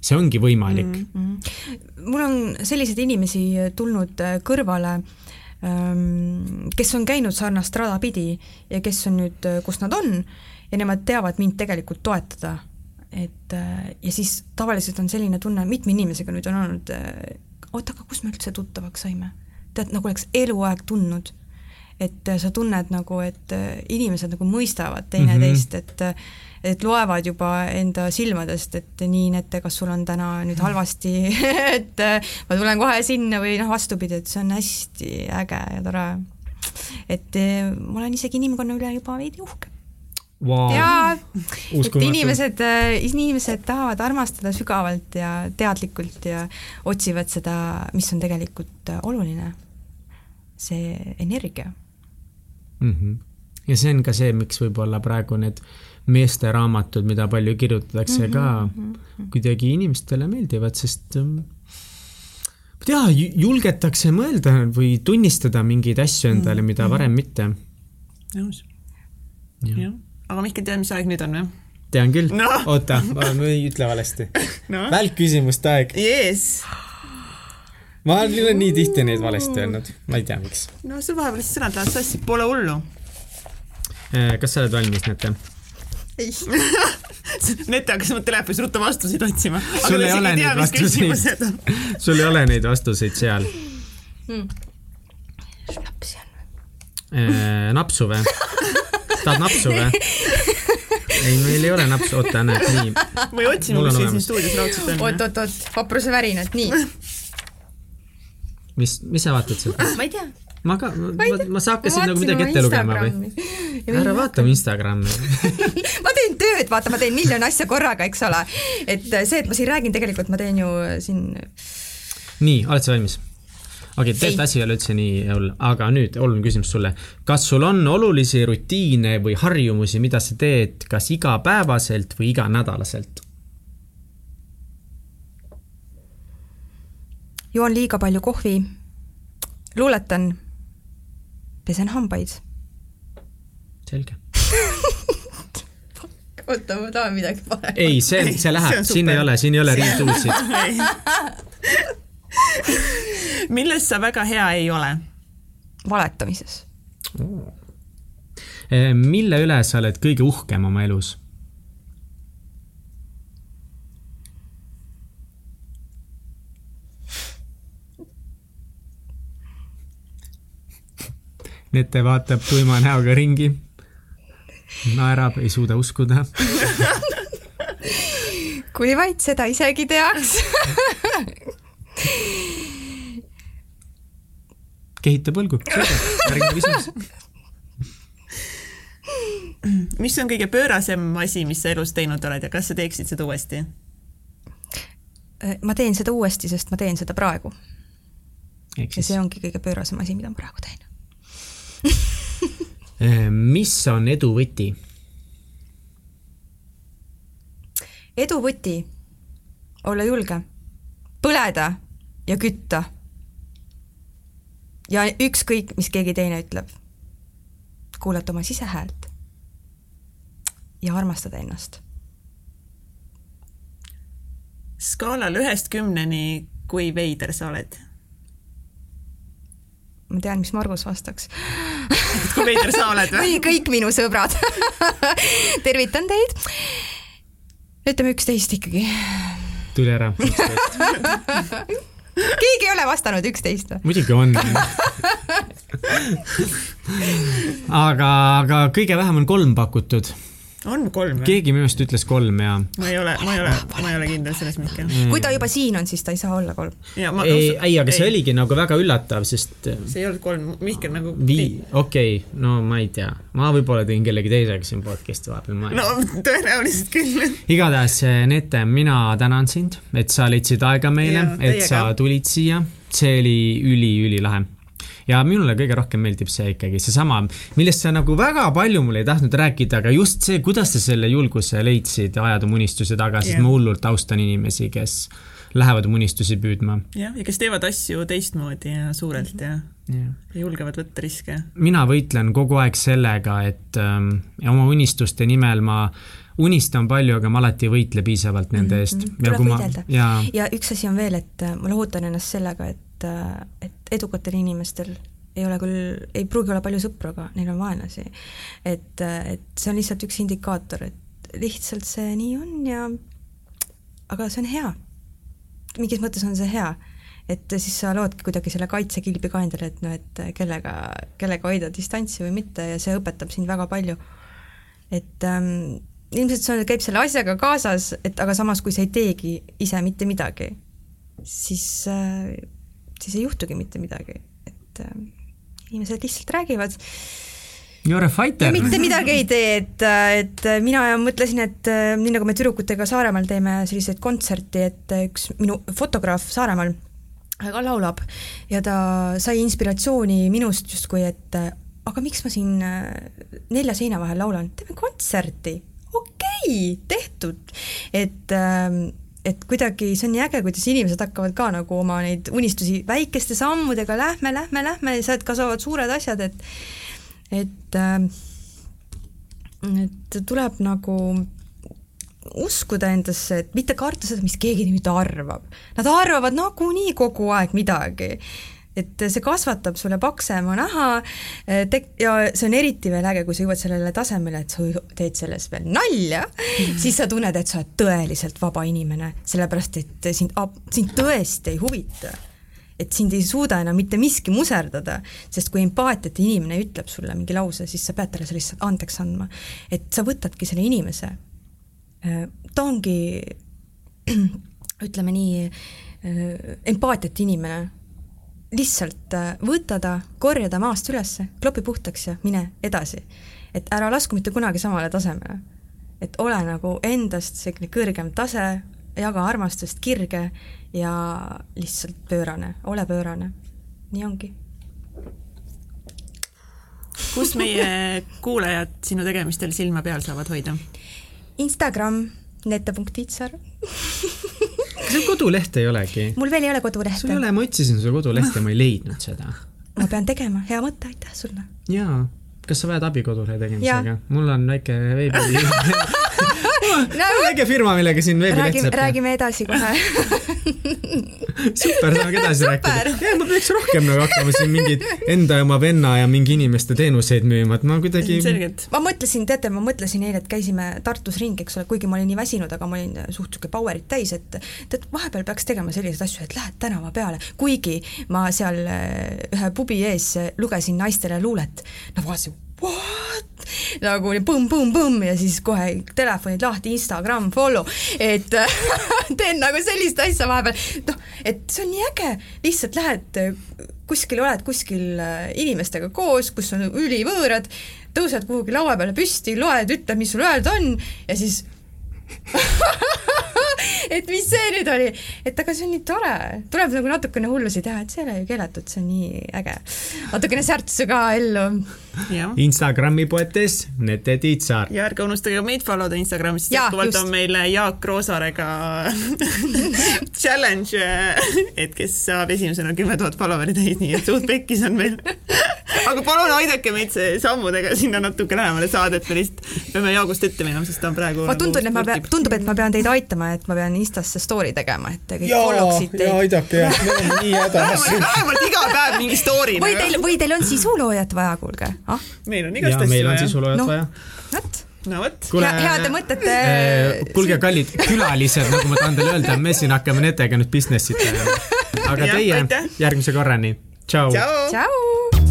see ongi võimalik mm. -hmm. mul on selliseid inimesi tulnud äh, kõrvale, ähm, kes on käinud sarnast rada pidi ja kes on nüüd, äh, kus nad on ja nemad teavad mind tegelikult toetada. et äh, ja siis tavaliselt on selline tunne, mitme inimesega nüüd on olnud oota, aga kus me üldse tuttavaks saime? tead, nagu oleks eluaeg tundnud. et sa tunned nagu, et inimesed nagu mõistavad teineteist mm, -hmm. et et loevad juba enda silmadest, et nii, Nete, kas sul on täna nüüd halvasti et ma tulen kohe sinna või noh, vastupidi, et see on hästi äge ja tore. et ma olen isegi inimkonna üle juba veidi uhke wow.. ja, et inimesed, äh, inimesed tahavad armastada sügavalt ja teadlikult ja otsivad seda, mis on tegelikult äh, oluline, see energia mm. -hmm. ja see on ka see, miks võib-olla praegu need meesteraamatud, mida palju kirjutatakse mm -hmm, ka mm -hmm. kuidagi inimestele meeldivad, sest ähm, ma ei tea, julgetakse mõelda või tunnistada mingeid asju endale, mida mhm. varem mitte. nõus. jah aga Mihkel, tead, mis aeg nüüd on või? tean küll no.. oota, ma ei ütle valesti no.. välkküsimuste aeg yes.. ma olen nii tihti neid valesti öelnud, ma ei tea, miks. no sul vahepeal siis sõnad lähevad sassi, pole hullu. Äh, kas sa oled valmis, Nete? ei Nete hakkas oma telefonis ruttu vastuseid otsima. sul ei ole neid vastuseid, sul ei ole neid vastuseid seal hmm.. napsi on või? Äh, napsu või? tahad napsu või? ei, meil ei ole napsu, oota, näed, nii. või otsime, mis siin stuudios raudselt on. oot, oot, oot, vapruse värinad, nii. mis, mis sa vaatad sealt? ma ei tea. ma ka, ma, ma sa hakkasin nagu midagi ette lugema või? ära vaata mu Instagrami ma teen tööd, vaata, ma teen miljon asja korraga, eks ole. et see, et ma siin räägin, tegelikult ma teen ju siin. nii, oled sa valmis? Okei okay,, tegelikult asi ei ole üldse nii hull, aga nüüd oluline küsimus sulle. kas sul on olulisi rutiine või harjumusi, mida sa teed kas igapäevaselt või iganädalaselt? joon liiga palju kohvi, luuletan, pesen hambaid. selge oota, ma tahan midagi paremat. ei, see, see läheb, siin ei ole, siin ei ole riiduusid milles sa väga hea ei ole? valetamises. Oh.. mille üle sa oled kõige uhkem oma elus? Nete vaatab tuima näoga ringi, naerab, ei suuda uskuda. Kui vaid seda isegi teaks kehita põlgu, järgmine küsimus. mis on kõige pöörasem asi, mis sa elus teinud oled ja kas sa teeksid seda uuesti? Ma teen seda uuesti, sest ma teen seda praegu. ja see ongi kõige pöörasem asi, mida ma praegu teen äh, mis on edu võti? edu võti, olla julge, põleda ja kütta ja ükskõik, mis keegi teine ütleb, kuulata oma sisehäält ja armastada ennast. skaalal ühest kümneni, kui veider sa oled? ma tean, mis Margus vastaks kui veider sa oled või? kõik minu sõbrad tervitan teid. ütleme üksteist ikkagi. Tuli ära. keegi ei ole vastanud üksteist või? muidugi on. aga, aga kõige vähem on kolm pakutud. On kolm või? keegi minu arust ütles kolm ja. ma ei ole, ma ei ole, ma ei ole kindel selles, Mihkel. kui ta juba siin on, siis ta ei saa olla kolm. ja ma. ei, ei, aga see. oligi nagu väga üllatav, sest see ei olnud kolm, Mihkel nagu. vii-, okei okay,, no ma ei tea, ma võib-olla tõin kellegi teisega siin podcast'i vahepeal, ma ei no tõenäoliselt küll. igatahes, Nete, mina tänan sind, et sa leidsid aega meile et sa tulid siia, see oli üli-ülilahe ja minule kõige rohkem meeldib see ikkagi seesama, millest sa nagu väga palju mulle ei tahtnud rääkida, aga just see, kuidas sa selle julguse leidsid ajada oma unistusi taga, sest Jah. ma hullult austan inimesi, kes lähevad oma unistusi püüdma. jah, ja kes teevad asju teistmoodi ja suurelt ja, ja julgevad võtta riske. mina võitlen kogu aeg sellega, et ähm, oma unistuste nimel ma unistan palju, aga ma alati ei võitle piisavalt nende eest. Mhm, tuleb võidelda jaa, ja üks asi on veel, et äh, ma lohutan ennast sellega, et, et edukatel inimestel ei ole küll, ei pruugi olla palju sõpru, aga neil on vaenlasi. et, et see on lihtsalt üks indikaator, et lihtsalt see nii on ja aga see on hea. mingis mõttes on see hea, et siis sa loodki kuidagi selle kaitsekilbi ka endale, et noh, et kellega, kellega hoida distantsi või mitte ja see õpetab sind väga palju. et ähm, ilmselt see on- käib selle asjaga kaasas, et aga samas, kui sa ei teegi ise mitte midagi, siis äh,, siis ei juhtugi mitte midagi, et äh, inimesed lihtsalt räägivad. You are a fighter. mitte midagi ei tee, et, et mina mõtlesin, et äh, nii nagu me tüdrukutega Saaremaal teeme selliseid kontserti, et üks minu fotograaf Saaremaal ka laulab. Ja ta sai inspiratsiooni minust justkui, et äh, aga miks ma siin äh, nelja seina vahel laulan, teeme kontserti, okei okay,, tehtud, et ähm, et kuidagi see on nii äge, kuidas inimesed hakkavad ka nagu oma neid unistusi väikeste sammudega lähme, lähme, lähme sealt kasvavad suured asjad, et et äh, et tuleb nagu uskuda endasse, et mitte karta seda, mis keegi nüüd arvab. Nad arvavad nagunii kogu aeg midagi. Et see kasvatab sulle paksema naha tek- ja see on eriti veel äge, kui sa jõuad sellele tasemele, et sa teed sellest veel nalja mm, siis sa tunned, et sa oled tõeliselt vaba inimene, sellepärast et sind, sind tõesti ei huvita et sind ei suuda enam mitte miski muserdada, sest kui empaatiat inimene ütleb sulle mingi lause, siis sa pead talle see lihtsalt andeks andma. et sa võtadki selle inimese, ta ongi ütleme nii, empaatiat inimene, lihtsalt äh, võta ta, korja ta maast ülesse, klopi puhtaks ja mine edasi. et ära lasku mitte kunagi samale tasemele. et ole nagu endast selline kõrgem tase, jaga armastust, kirge ja lihtsalt pöörane, ole pöörane. nii ongi. kus meie kuulajad sinu tegemistel silma peal saavad hoida? Instagram, nete.tiitsar. sul koduleht ei olegi? mul veel ei ole sul ei kodulehte. ole, ma otsisin su kodulehte, ma ei leidnud seda. ma pean tegema, hea mõte, aitäh sulle. jaa, kas sa vajad abi kodulehe tegemisega? mul on väike veebi väike firma, millega siin veebileht räägime, saab räägime edasi kohe. super, saame edasi Super. rääkida. jaa, ma peaks rohkem nagu hakkama siin mingeid enda ja oma venna ja mingi inimeste teenuseid müüma, et ma kuidagi. selgelt. ma mõtlesin, teate, ma mõtlesin eile, et käisime Tartus ringi, eks ole, kuigi ma olin nii väsinud, aga ma olin suht sihuke power'it täis, et tead, vahepeal peaks tegema selliseid asju, et lähed tänava peale, kuigi ma seal äh, ühe pubi ees lugesin naistele luulet, no vaatasin, what? nagu oli põmm-põmm-põmm ja siis kohe telefonid lahti, Instagram, follow, et teen nagu sellist asja vahepeal, noh, et see on nii äge, lihtsalt lähed kuskil, oled kuskil äh, inimestega koos, kus on ülivõõrad, tõused kuhugi laua peale püsti, loed, ütled, mis sul öelda on ja siis et mis see nüüd oli, et aga see on nii tore, tuleb nagu natukene hullusi teha, et see ei ole ju keelatud, see on nii äge. natukene särtsu ka ellu. Instagrami poetes Nete Tiitsaar. ja ärge unustage meid follow da Instagramis, sest jätkuvalt on meil Jaak Roosaarega challenge, et kes saab esimesena kümme tuhat follower'i täis, nii et suht pekkis on meil. aga palun aidake meid sammudega sinna natuke lähemale saada, et me lihtsalt peame Jaagust ette minema, sest ta on praegu ma tundun, et ma pean, tundub, et ma pean teid aitama, et ma pean Instasse story tegema, et te kõik follow ksid teid. aidake jah, me oleme nii hädas. vähemalt, iga päev mingi story. või teil, või teil on sisuloojat vaja, kuulge, ah, meil on igast ja asju meil on vaja. sisuloojat Noh. vaja. vot, no vot. kuule, heade mõtete kuulge, kallid külalised, nagu ma tahan teile öelda, me siin hakkame nendega nüüd business'it tegema. aga Jah, teie aitäh. järgmise korrani, tšau, tšau. tšau.